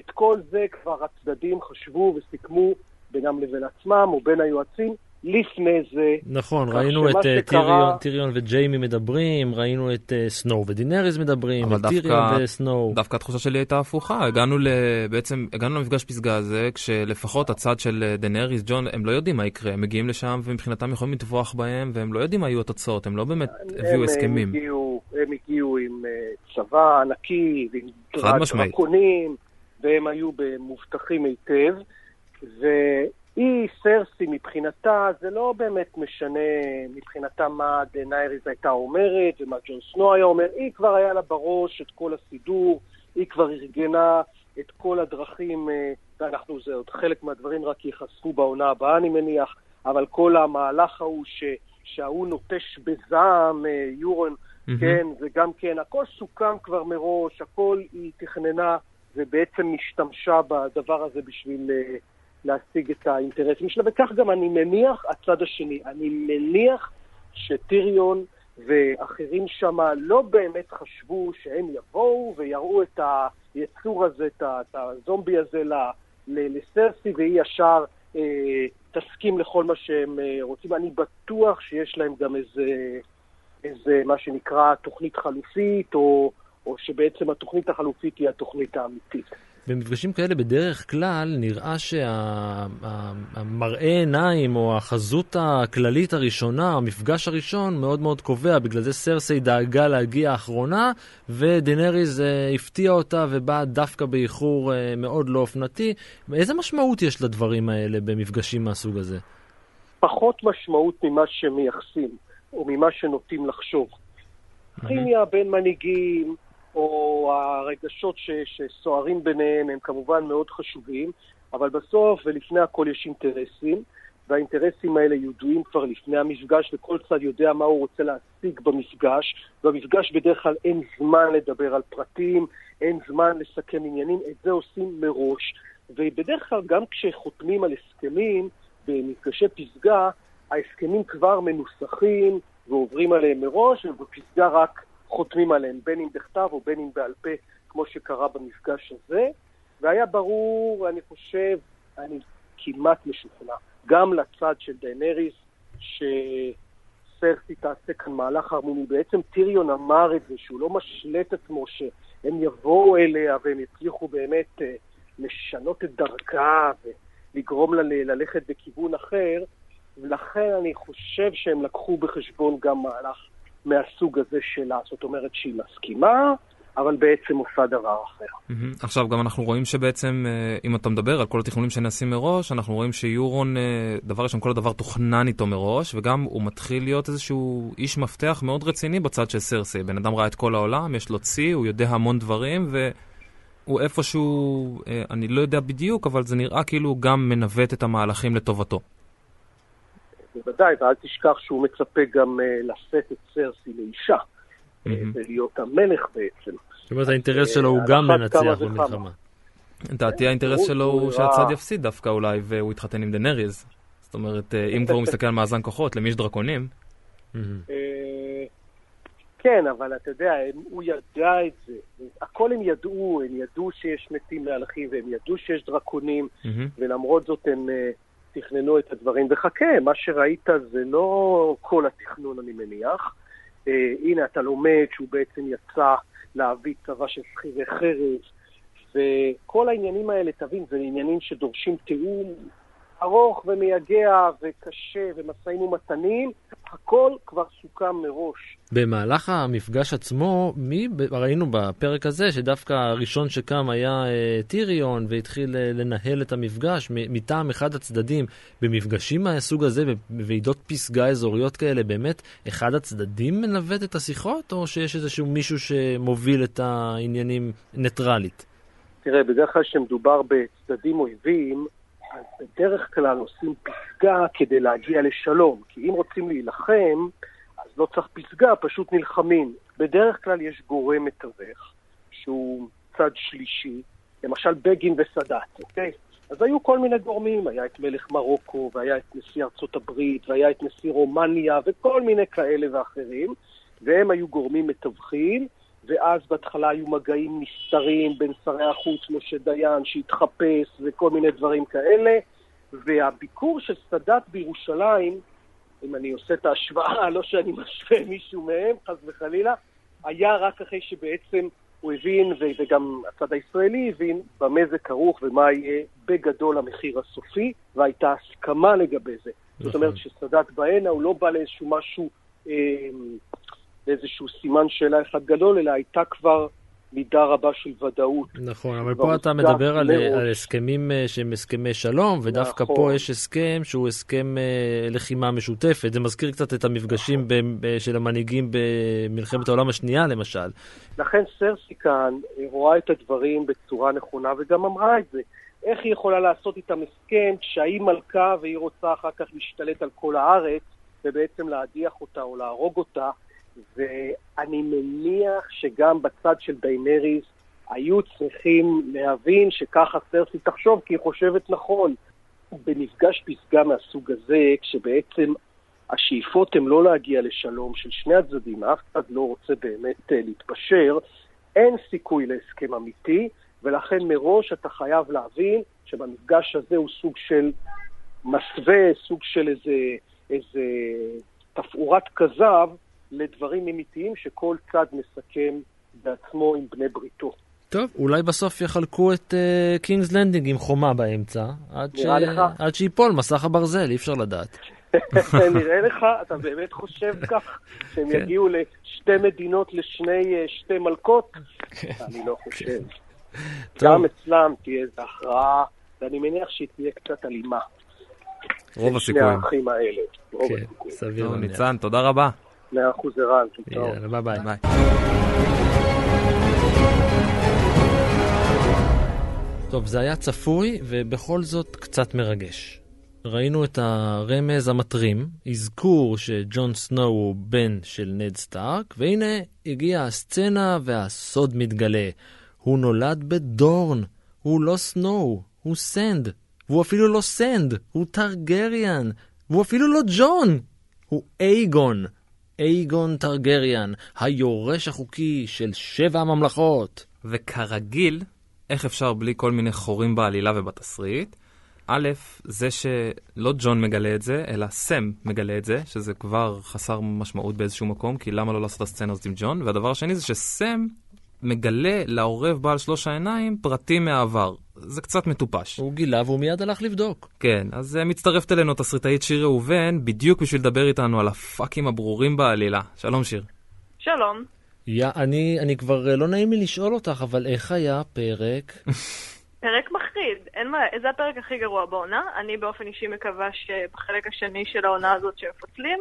את כל זה כבר הצדדים חשבו וסיכמו בינם לבין עצמם או בין היועצים לפני זה. נכון, ראינו את uh, שקרה... טיריון, טיריון וג'יימי מדברים, ראינו את uh, סנואו ודינריז מדברים, את טיריון וסנואו. דווקא התחושה שלי הייתה הפוכה, הגענו ל... בעצם, הגענו למפגש פסגה הזה, כשלפחות הצד של אה, דינריז, ג'ון, הם לא יודעים מה יקרה, הם מגיעים לשם ומבחינתם יכולים לטבוח בהם, והם לא יודעים מה יהיו התוצאות, הם לא באמת הביאו הסכמים. הם הגיעו, הם הגיעו עם uh, צבא ענקי, ועם דרקונים, והם היו מובטחים היטב. ו... היא, סרסי, מבחינתה, זה לא באמת משנה מבחינתה מה דנייריז הייתה אומרת ומה ג'ון סנו היה אומר, היא כבר היה לה בראש את כל הסידור, היא כבר ארגנה את כל הדרכים, אה, ואנחנו, זה עוד חלק מהדברים רק ייחשפו בעונה הבאה, אני מניח, אבל כל המהלך ההוא ש, שההוא נוטש בזעם, אה, יורון, mm-hmm. כן, וגם כן, הכל סוכם כבר מראש, הכל היא תכננה ובעצם השתמשה בדבר הזה בשביל... להשיג את האינטרסים שלה, וכך גם אני מניח הצד השני. אני מניח שטיריון ואחרים שם לא באמת חשבו שהם יבואו ויראו את היצור הזה, את הזומבי הזה לסרסי, והיא ישר אה, תסכים לכל מה שהם אה, רוצים. אני בטוח שיש להם גם איזה, איזה מה שנקרא תוכנית חלופית, או, או שבעצם התוכנית החלופית היא התוכנית האמיתית. במפגשים כאלה בדרך כלל נראה שהמראה שה, עיניים או החזות הכללית הראשונה, המפגש הראשון, מאוד מאוד קובע. בגלל זה סרסי דאגה להגיע האחרונה, ודנריז אה, הפתיע אותה ובאה דווקא באיחור אה, מאוד לא אופנתי. איזה משמעות יש לדברים האלה במפגשים מהסוג הזה? פחות משמעות ממה שמייחסים, או ממה שנוטים לחשוב. כימיה בין מנהיגים, או הרגשות שסוערים ביניהם הם כמובן מאוד חשובים, אבל בסוף ולפני הכל יש אינטרסים, והאינטרסים האלה ידועים כבר לפני המפגש, וכל צד יודע מה הוא רוצה להשיג במפגש. במפגש בדרך כלל אין זמן לדבר על פרטים, אין זמן לסכם עניינים, את זה עושים מראש. ובדרך כלל גם כשחותמים על הסכמים במפגשי פסגה, ההסכמים כבר מנוסחים ועוברים עליהם מראש, ובפסגה רק חותמים עליהם, בין אם בכתב או בין אם בעל פה, כמו שקרה במפגש הזה. והיה ברור, אני חושב, אני כמעט משוכנע, גם לצד של דיינריס, שסרסי תעשה כאן מהלך הרמוני. בעצם טיריון אמר את זה, שהוא לא משלה את עצמו שהם יבואו אליה והם יצליחו באמת אה, לשנות את דרכה ולגרום לה ללכת בכיוון אחר, ולכן אני חושב שהם לקחו בחשבון גם מהלך מהסוג הזה שלה. זאת אומרת שהיא מסכימה, אבל בעצם עושה דבר אחר. Mm-hmm. עכשיו, גם אנחנו רואים שבעצם, אה, אם אתה מדבר על כל התכנונים שנעשים מראש, אנחנו רואים שיורון, אה, דבר ראשון, כל הדבר תוכנן איתו מראש, וגם הוא מתחיל להיות איזשהו איש מפתח מאוד רציני בצד של סרסי. בן אדם ראה את כל העולם, יש לו צי, הוא יודע המון דברים, והוא איפשהו, אה, אני לא יודע בדיוק, אבל זה נראה כאילו הוא גם מנווט את המהלכים לטובתו. בוודאי, ואל תשכח שהוא מצפה גם uh, לשאת את סרסי לאישה, mm-hmm. ולהיות המלך בעצם. זאת אומרת, האינטרס שלו הוא גם לנצח במלחמה. לדעתי האינטרס שלו הוא שהצד יפסיד דווקא אולי, והוא יתחתן עם דנריז. זאת אומרת, אם כבר הוא מסתכל על מאזן כוחות, למי יש דרקונים? כן, אבל אתה יודע, הוא ידע את זה. הכל הם ידעו, הם ידעו שיש מתים להלכים, והם ידעו שיש דרקונים, ולמרות זאת הם תכננו את הדברים. וחכה, מה שראית זה לא כל התכנון, אני מניח. אה, הנה, אתה לומד שהוא בעצם יצא להביא צבא של שכירי חרב, וכל העניינים האלה, תבין, זה עניינים שדורשים תיאום ארוך ומייגע וקשה ומשאים ומתנים, הכל כבר סוכם מראש. במהלך המפגש עצמו, מי, ראינו בפרק הזה שדווקא הראשון שקם היה אה, טיריון והתחיל אה, לנהל את המפגש מטעם אחד הצדדים. במפגשים מהסוג הזה, בוועידות פסגה אזוריות כאלה, באמת אחד הצדדים מנווט את השיחות, או שיש איזשהו מישהו שמוביל את העניינים ניטרלית? תראה, בדרך כלל כשמדובר בצדדים אויבים, אז בדרך כלל עושים פסגה כדי להגיע לשלום. כי אם רוצים להילחם, אז לא צריך פסגה, פשוט נלחמים. בדרך כלל יש גורם מתווך, שהוא צד שלישי, למשל בגין וסאדאת, אוקיי? אז היו כל מיני גורמים, היה את מלך מרוקו, והיה את נשיא ארצות הברית, והיה את נשיא רומניה, וכל מיני כאלה ואחרים, והם היו גורמים מתווכים, ואז בהתחלה היו מגעים נסתרים בין שרי החוץ, משה דיין, שהתחפש וכל מיני דברים כאלה, והביקור של סאדאת בירושלים, אם אני עושה את ההשוואה, [laughs] לא שאני משווה מישהו מהם, חס וחלילה, היה רק אחרי שבעצם הוא הבין, וגם הצד הישראלי הבין, במה זה כרוך ומה יהיה בגדול המחיר הסופי, והייתה הסכמה לגבי זה. זאת אומרת נכון. שסאדאת בהנה הוא לא בא לאיזשהו משהו אה, לאיזשהו סימן שאלה אחד גדול, אלא הייתה כבר מידה רבה של ודאות. נכון, אבל פה אתה מדבר על, על הסכמים אה, שהם הסכמי שלום, ודווקא נכון. פה יש הסכם שהוא הסכם אה, לחימה משותפת. זה מזכיר קצת את המפגשים נכון. ב, של המנהיגים במלחמת העולם השנייה, למשל. לכן סרסי כאן אה, רואה את הדברים בצורה נכונה, וגם אמרה את זה. איך היא יכולה לעשות איתם הסכם כשהיא מלכה והיא רוצה אחר כך להשתלט על כל הארץ, ובעצם להדיח אותה או להרוג אותה? ואני מניח שגם בצד של דיינריס היו צריכים להבין שככה סרסי תחשוב, כי היא חושבת נכון. במפגש פסגה מהסוג הזה, כשבעצם השאיפות הן לא להגיע לשלום של שני הצדדים, אף אחד לא רוצה באמת אה, להתפשר, אין סיכוי להסכם אמיתי, ולכן מראש אתה חייב להבין שבמפגש הזה הוא סוג של מסווה, סוג של איזה, איזה תפאורת כזב, לדברים אמיתיים שכל צד מסכם בעצמו עם בני בריתו. טוב, אולי בסוף יחלקו את קינגס uh, לנדינג עם חומה באמצע, עד, ש... עד שיפול מסך הברזל, אי אפשר לדעת. [laughs] נראה לך, אתה באמת חושב [laughs] כך, שהם כן. יגיעו לשתי מדינות לשני uh, שתי מלכות? כן. אני לא חושב. כן. גם אצלם תהיה איזו הכרעה, ואני מניח שהיא תהיה קצת אלימה. רוב הסיכויים. שני האחים האלה. כן, סביר. ניצן, תודה רבה. מאה אחוז ערן, יאללה, ביי ביי. טוב, זה היה צפוי, ובכל זאת קצת מרגש. ראינו את הרמז המטרים, אזכור שג'ון סנואו הוא בן של נד סטארק, והנה הגיעה הסצנה והסוד מתגלה. הוא נולד בדורן, הוא לא סנואו, הוא סנד. והוא אפילו לא סנד, הוא טרגריאן. והוא אפילו לא ג'ון, הוא אייגון. אייגון טרגריאן, היורש החוקי של שבע הממלכות. וכרגיל, איך אפשר בלי כל מיני חורים בעלילה ובתסריט? א', זה שלא ג'ון מגלה את זה, אלא סם מגלה את זה, שזה כבר חסר משמעות באיזשהו מקום, כי למה לא לעשות את הסצנה הזאת עם ג'ון? והדבר השני זה שסם מגלה לעורב בעל שלוש העיניים פרטים מהעבר. זה קצת מטופש. הוא גילה והוא מיד הלך לבדוק. כן, אז uh, מצטרפת אלינו תסריטאית שיר ראובן, בדיוק בשביל לדבר איתנו על הפאקים הברורים בעלילה. שלום שיר. שלום. יא, אני, אני כבר אה, לא נעים לי לשאול אותך, אבל איך היה פרק? [laughs] פרק מחריד, אין מה, זה הפרק הכי גרוע בעונה. אני באופן אישי מקווה שבחלק השני של העונה הזאת שמפצלים,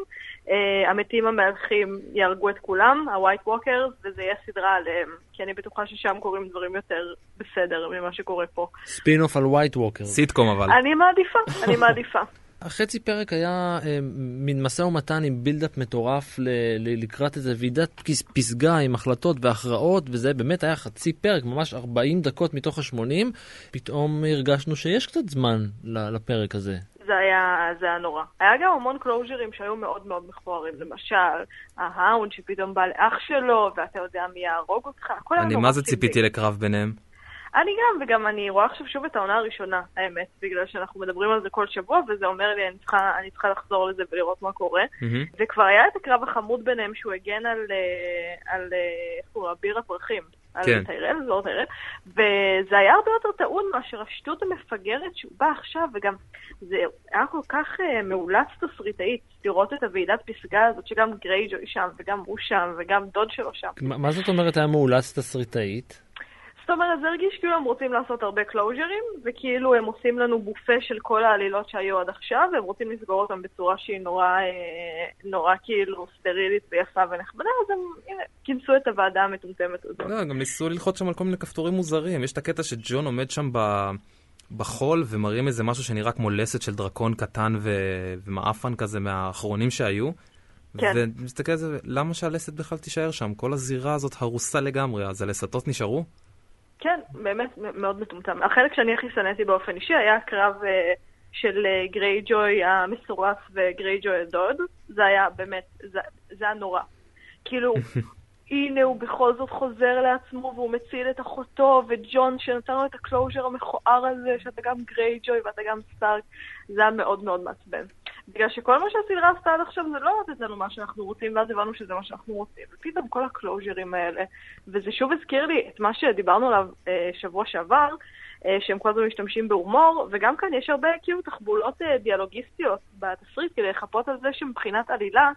אה, המתים המארחים יהרגו את כולם, ה-white walkers, וזה יהיה סדרה עליהם, כי אני בטוחה ששם קורים דברים יותר בסדר ממה שקורה פה. ספין אוף על white walkers. סיטקום אבל. אני מעדיפה, אני מעדיפה. החצי פרק היה אה, מין משא ומתן עם buildup מטורף ל, ל, לקראת איזה ועידת פסגה עם החלטות והכרעות, וזה באמת היה חצי פרק, ממש 40 דקות מתוך ה-80. פתאום הרגשנו שיש קצת זמן לפרק הזה. זה היה, זה היה נורא. היה גם המון קלוז'רים שהיו מאוד מאוד מכוערים. למשל, ה Hound שפתאום בא לאח שלו, ואתה יודע מי יהרוג אותך, הכל היה נורא אני מה זה ציפיתי לקרב ביניהם? אני גם, וגם אני רואה עכשיו שוב את העונה הראשונה, האמת, בגלל שאנחנו מדברים על זה כל שבוע, וזה אומר לי, אני צריכה, אני צריכה לחזור לזה ולראות מה קורה. Mm-hmm. וכבר היה את הקרב החמוד ביניהם שהוא הגן על, אה, על אה, איך קוראים לו, אביר הפרחים. על כן. טיירל, זה לא טיירל, וזה היה הרבה יותר טעון מאשר השטות המפגרת שהוא בא עכשיו, וגם זה היה כל כך uh, מאולץ תסריטאית לראות את הוועידת פסגה הזאת, שגם גרייג'וי שם, וגם הוא שם, וגם דוד שלו שם. מה מה זאת אומרת היה מאולץ תסריטאית? זאת אומרת, זה הרגיש כאילו הם רוצים לעשות הרבה קלוז'רים, וכאילו הם עושים לנו בופה של כל העלילות שהיו עד עכשיו, והם רוצים לסגור אותם בצורה שהיא נורא, אה, נורא כאילו סטרילית ויפה ונחמדה, אז הם הנה, כינסו את הוועדה המטומטמת הזאת. לא, גם ניסו ללחוץ שם על כל מיני כפתורים מוזרים. יש את הקטע שג'ון עומד שם ב... בחול ומראים איזה משהו שנראה כמו לסת של דרקון קטן ו... ומעפן כזה מהאחרונים שהיו. כן. ומסתכל על זה, למה שהלסת בכלל תישאר שם? כל הזירה הזאת הרוסה לגמרי, אז הלסתות נשארו? כן, באמת מאוד מטומטם. החלק שאני הכי שנאתי באופן אישי היה הקרב אה, של אה, גרייג'וי המסורס וגרייג'וי הדוד. זה היה באמת, זה, זה היה נורא. כאילו, [laughs] הנה הוא בכל זאת חוזר לעצמו והוא מציל את אחותו, וג'ון שנתן לו את ה closure המכוער הזה, שאתה גם גרייג'וי ואתה גם סטארק, זה היה מאוד מאוד מעצבן. בגלל שכל מה שהסדרה עשתה עד עכשיו זה לא לתת לנו מה שאנחנו רוצים, ואז הבנו שזה מה שאנחנו רוצים. ופתאום כל הקלוז'רים האלה, וזה שוב הזכיר לי את מה שדיברנו עליו אה, שבוע שעבר, אה, שהם כל הזמן משתמשים בהומור, וגם כאן יש הרבה כאילו תחבולות אה, דיאלוגיסטיות בתסריט כדי לחפות על זה שמבחינת עלילה,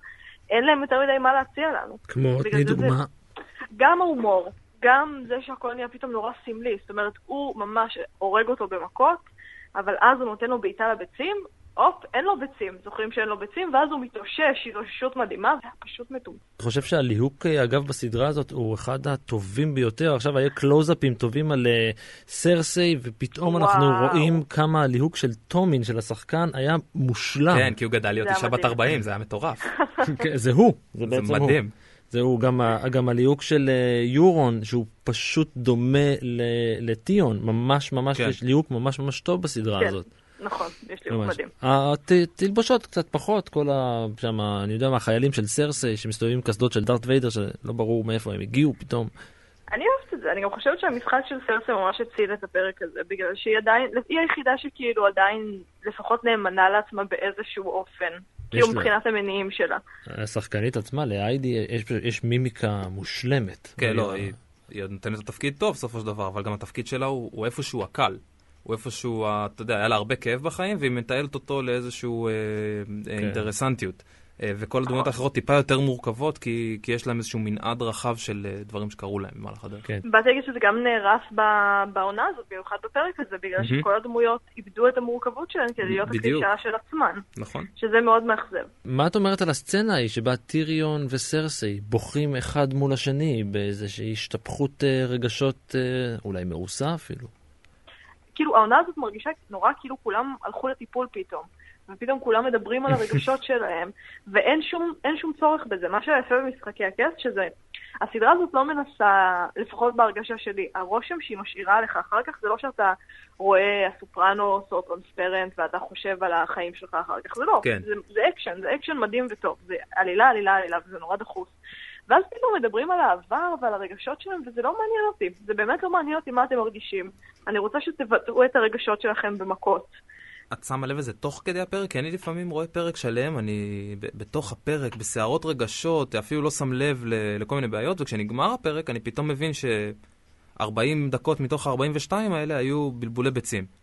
אין להם יותר מדי מה להציע לנו. כמו, תני דוגמה. זה- גם ההומור, גם זה שהכל נהיה פתאום נורא סמלי, זאת אומרת, הוא ממש הורג אותו במכות, אבל אז הוא נותן לו בעיטה לביצים, הופ, אין לו ביצים, זוכרים שאין לו ביצים, ואז הוא מתאושש, התאוששות מדהימה, זה היה פשוט מטומטם. אני חושב שהליהוק, אה, אגב, בסדרה הזאת הוא אחד הטובים ביותר. עכשיו היה קלוזאפים טובים על אה, סרסיי, ופתאום וואו. אנחנו רואים כמה הליהוק של טומין, של השחקן, היה מושלם. כן, כי הוא גדל להיות זה אישה בת מדהים. 40, זה היה מטורף. [laughs] כן, זה הוא, זה זה בעצם הוא. מדהים. זהו גם, גם הליהוק של אה, יורון, שהוא פשוט דומה לטיון, ממש ממש, כן. יש ליהוק ממש ממש טוב בסדרה כן. הזאת. נכון, יש לי ממש. התלבושות קצת פחות, כל ה... שם, אני יודע מה, החיילים של סרסיי שמסתובבים עם קסדות של דארט ויידר, שלא ברור מאיפה הם הגיעו פתאום. אני אוהבת את זה, אני גם חושבת שהמשחק של סרסי ממש הציל את הפרק הזה, בגלל שהיא עדיין, היא היחידה שכאילו עדיין לפחות נאמנה לעצמה באיזשהו אופן. כאילו. מבחינת המניעים שלה. השחקנית עצמה, לאיידי, יש, יש מימיקה מושלמת. כן, לא, היא- היא היא נותנת לו תפקיד טוב בסופו של דבר, אבל גם התפקיד שלה הוא הוא איפשהו הקל. הוא איפשהו, אתה יודע, היה לה הרבה כאב בחיים, והיא מטיילת אותו לאיזשהו אה, אה, אינטרסנטיות. אה, וכל הדמויות האחרות טיפה יותר מורכבות, כי כי יש להם איזשהו מנעד רחב של אה, דברים שקרו להם במהלך הדרך. כן. באתי להגיד שזה גם נהרס ב- בעונה הזאת, במיוחד בפרק הזה, בגלל מהמם. שכל הדמויות איבדו את המורכבות שלהן כדי להיות בדיוק. הקלישאה של עצמן, נכון. שזה מאוד מאכזב. מה את אומרת על הסצנה ההיא שבה טיריון וסרסיי בוכים אחד מול השני באיזושהי השתפכות אה, רגשות אה, אולי מאוסה אפילו? כאילו, העונה הזאת מרגישה נורא כאילו כולם הלכו לטיפול פתאום. ופתאום כולם מדברים על הרגשות שלהם, ואין שום, שום צורך בזה. מה שיפה במשחקי הכס, שזה... הסדרה הזאת לא מנסה, לפחות בהרגשה שלי, הרושם שהיא משאירה עליך אחר כך, זה לא שאתה רואה הסופרנוס או טרנספרנט ואתה חושב על החיים שלך אחר כך, זה לא. כן. זה, זה אקשן, זה אקשן מדהים וטוב. זה עלילה, עלילה, עלילה, וזה נורא דחוס. ואז פתאום מדברים על העבר ועל הרגשות שלהם, וזה לא מעניין אותי. זה באמת לא מעניין אותי מה אתם מרגישים. אני רוצה שתבטאו את הרגשות שלכם במכות. את שמה לב לזה תוך כדי הפרק? כי אני לפעמים רואה פרק שלם, אני בתוך הפרק, בסערות רגשות, אפילו לא שם לב לכל מיני בעיות, וכשנגמר הפרק אני פתאום מבין ש-40 דקות מתוך ה-42 האלה היו בלבולי ביצים.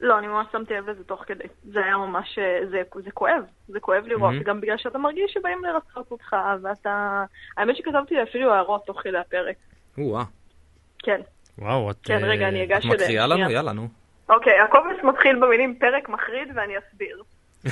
לא, אני ממש שמתי לב לזה תוך כדי. זה היה ממש, אה, זה, זה כואב, זה כואב לראות, מהמם. גם בגלל שאתה מרגיש שבאים לרצות אותך, ואתה... האמת שכתבתי אפילו הערות תוך כדי הפרק. או-אה. כן, וואו, את... כן, אה, רגע, אני את אגש אליהם. מקריאה לנו? יאללה, נו. אוקיי, הקובץ מתחיל במילים פרק מחריד, ואני אסביר. [laughs]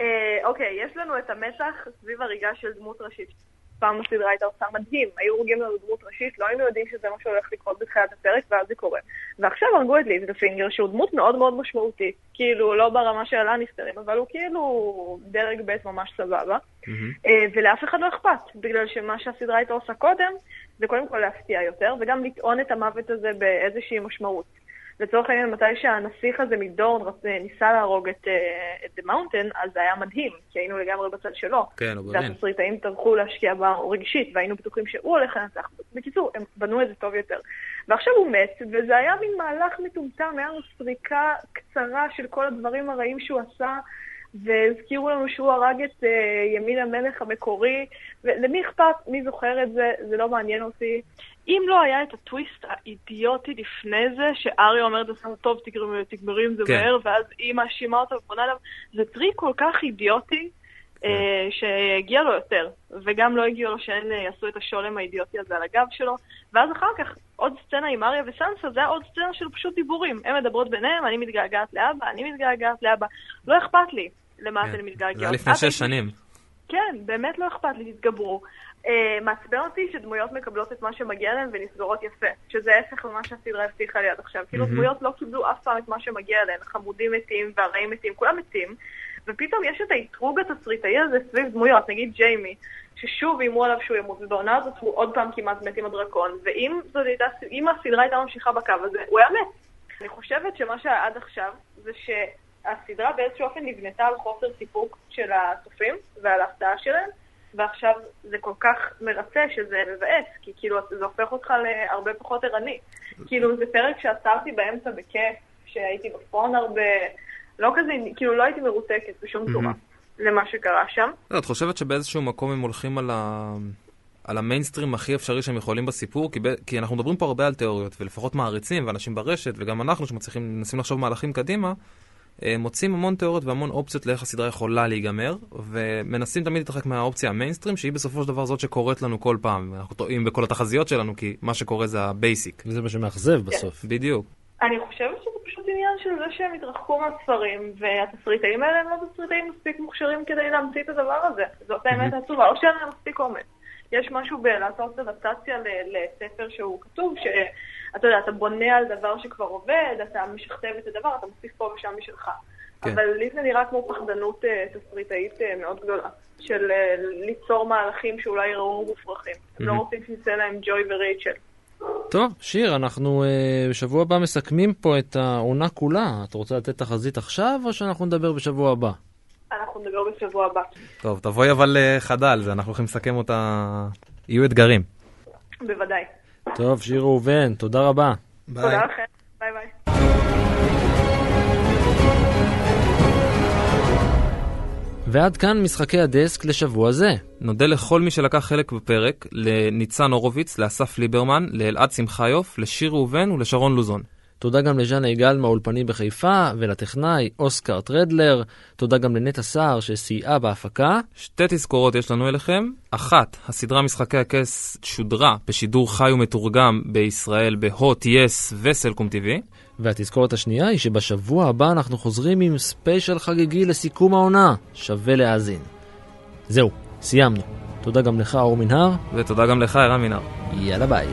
אה, אוקיי, יש לנו את המתח סביב הריגה של דמות ראשית. פעם הסדרה הייתה עושה מדהים, היו הורגים לנו דמות ראשית, לא היינו יודעים שזה מה שהולך לקרות בתחילת הפרק, ואז זה קורה. ועכשיו הרגו את ליב דה פינגר, שהוא דמות מאוד מאוד משמעותית. כאילו, לא ברמה של הלניסטרים, אבל הוא כאילו דרג ב' ממש סבבה. אה, ולאף אחד לא אכפת, בגלל שמה שהסדרה הייתה עושה קודם, זה קודם כל להפתיע יותר, וגם לטעון את המוות הזה באיזושהי משמעות. לצורך העניין, מתי שהנסיך הזה מדורן ניסה להרוג את, אה, את The Mountain, אז זה היה מדהים, כי היינו לגמרי בצד שלו. כן, הוא ברלין. והתסריטאים טרחו להשקיע בה רגשית, והיינו בטוחים שהוא הולך לנצח. בקיצור, הם בנו את זה טוב יותר. ועכשיו הוא מת, וזה היה מין מהלך מטומטם, היה לנו סריקה קצרה של כל הדברים הרעים שהוא עשה, והזכירו לנו שהוא הרג את uh, ימין המלך המקורי, ולמי אכפת? מי זוכר את זה? זה לא מעניין אותי. אם לא היה את הטוויסט האידיוטי לפני זה, שאריה אומרת לעצמו, טוב, תגמרי עם זה כן. מהר, ואז היא מאשימה אותו ופונה אליו, זה טריק כל כך אידיוטי, כן. אה, שהגיע לו יותר, וגם לא הגיע לו שהן אה, יעשו את השולם האידיוטי הזה על הגב שלו, ואז אחר כך עוד סצנה עם אריה וסנסה, זה היה עוד סצנה של פשוט דיבורים. הן מדברות ביניהם, אני מתגעגעת לאבא, אני מתגעגעת לאבא. לא אכפת לי למה כן. אתן מתגעגעות. זה היה לפני שש שנים. כן, באמת לא אכפת לי, תתגברו. Uh, מעצבן אותי שדמויות מקבלות את מה שמגיע להן ונסגרות יפה, שזה ההפך למה שהסדרה הבטיחה לי עד עכשיו. כאילו דמויות לא קיבלו אף פעם את מה שמגיע להן, החמודים מתים והרעים מתים, כולם מתים, ופתאום יש את האתרוג התסריטאי הזה סביב דמויות, נגיד ג'יימי, ששוב איימו עליו שהוא ימות, ובעונה הזאת הוא עוד פעם כמעט מת עם הדרקון, ואם הייתה, הסדרה הייתה ממשיכה בקו הזה, הוא היה מת. אני חושבת שמה שהיה עד עכשיו זה שהסדרה באיזשהו אופן נבנתה על חוסר סיפוק של הצופים ועל ההפתעה שלהם, ועכשיו זה כל כך מרצה שזה מבאס, כי כאילו זה הופך אותך להרבה פחות ערני. כאילו זה פרק שעצרתי באמצע בכיף, שהייתי בפון הרבה, לא כזה, כאילו לא הייתי מרותקת בשום צורה למה שקרה שם. לא, את חושבת שבאיזשהו מקום הם הולכים על ה... על המיינסטרים הכי אפשרי שהם יכולים בסיפור, כי, ב... כי אנחנו מדברים פה הרבה על תיאוריות, ולפחות מעריצים, ואנשים ברשת, וגם אנחנו שמצליחים, מנסים לחשוב מהלכים קדימה, מוצאים המון תיאוריות והמון אופציות לאיך הסדרה יכולה להיגמר, ומנסים תמיד להתרחק מהאופציה המיינסטרים, שהיא בסופו של דבר זאת שקורית לנו כל פעם. אנחנו טועים בכל התחזיות שלנו, כי מה שקורה זה ה basic. וזה מה שמאכזב בסוף. בדיוק. אני חושבת שזה פשוט עניין של זה שהם התרחקו מהספרים, והתסריטאים האלה הם לא תסריטאים מספיק מוכשרים כדי להמציא את הדבר הזה. זאת האמת העצובה, או שאין להם מספיק אומץ. יש משהו בלעשות אדפטציה לספר שהוא כתוב, שאתה יודע, אתה בונה על דבר שכבר עובד, אתה משכתב את הדבר, אתה מוסיף פה ושם משלך. כן. אבל לי זה נראה כמו פחדנות uh, תסריטאית uh, מאוד גדולה, של uh, ליצור מהלכים שאולי יראו מופרכים. Mm-hmm. הם לא רוצים שיצא להם ג'וי ורייצ'ל. טוב, שיר, אנחנו uh, בשבוע הבא מסכמים פה את העונה כולה. את רוצה לתת תחזית עכשיו, או שאנחנו נדבר בשבוע הבא? אנחנו נדבר בשבוע הבא. טוב, תבואי אבל uh, חדל, זה אנחנו הולכים לסכם אותה... יהיו אתגרים. בוודאי. טוב, שיר ראובן, תודה רבה. ביי. תודה לכם, ביי ביי. ועד כאן משחקי הדסק לשבוע זה. נודה לכל מי שלקח חלק בפרק, לניצן הורוביץ, לאסף ליברמן, לאלעד שמחיוף, לשיר ראובן ולשרון לוזון. תודה גם לז'אנה יגאל מהאולפנים בחיפה, ולטכנאי אוסקר טרדלר. תודה גם לנטע סער שסייעה בהפקה. שתי תזכורות יש לנו אליכם. אחת, הסדרה משחקי הכס שודרה בשידור חי ומתורגם בישראל בהוט, יס וסלקום TV. והתזכורת השנייה היא שבשבוע הבא אנחנו חוזרים עם ספיישל חגיגי לסיכום העונה. שווה להאזין. זהו, סיימנו. תודה גם לך, אור מנהר. ותודה גם לך, ערן מנהר. יאללה ביי.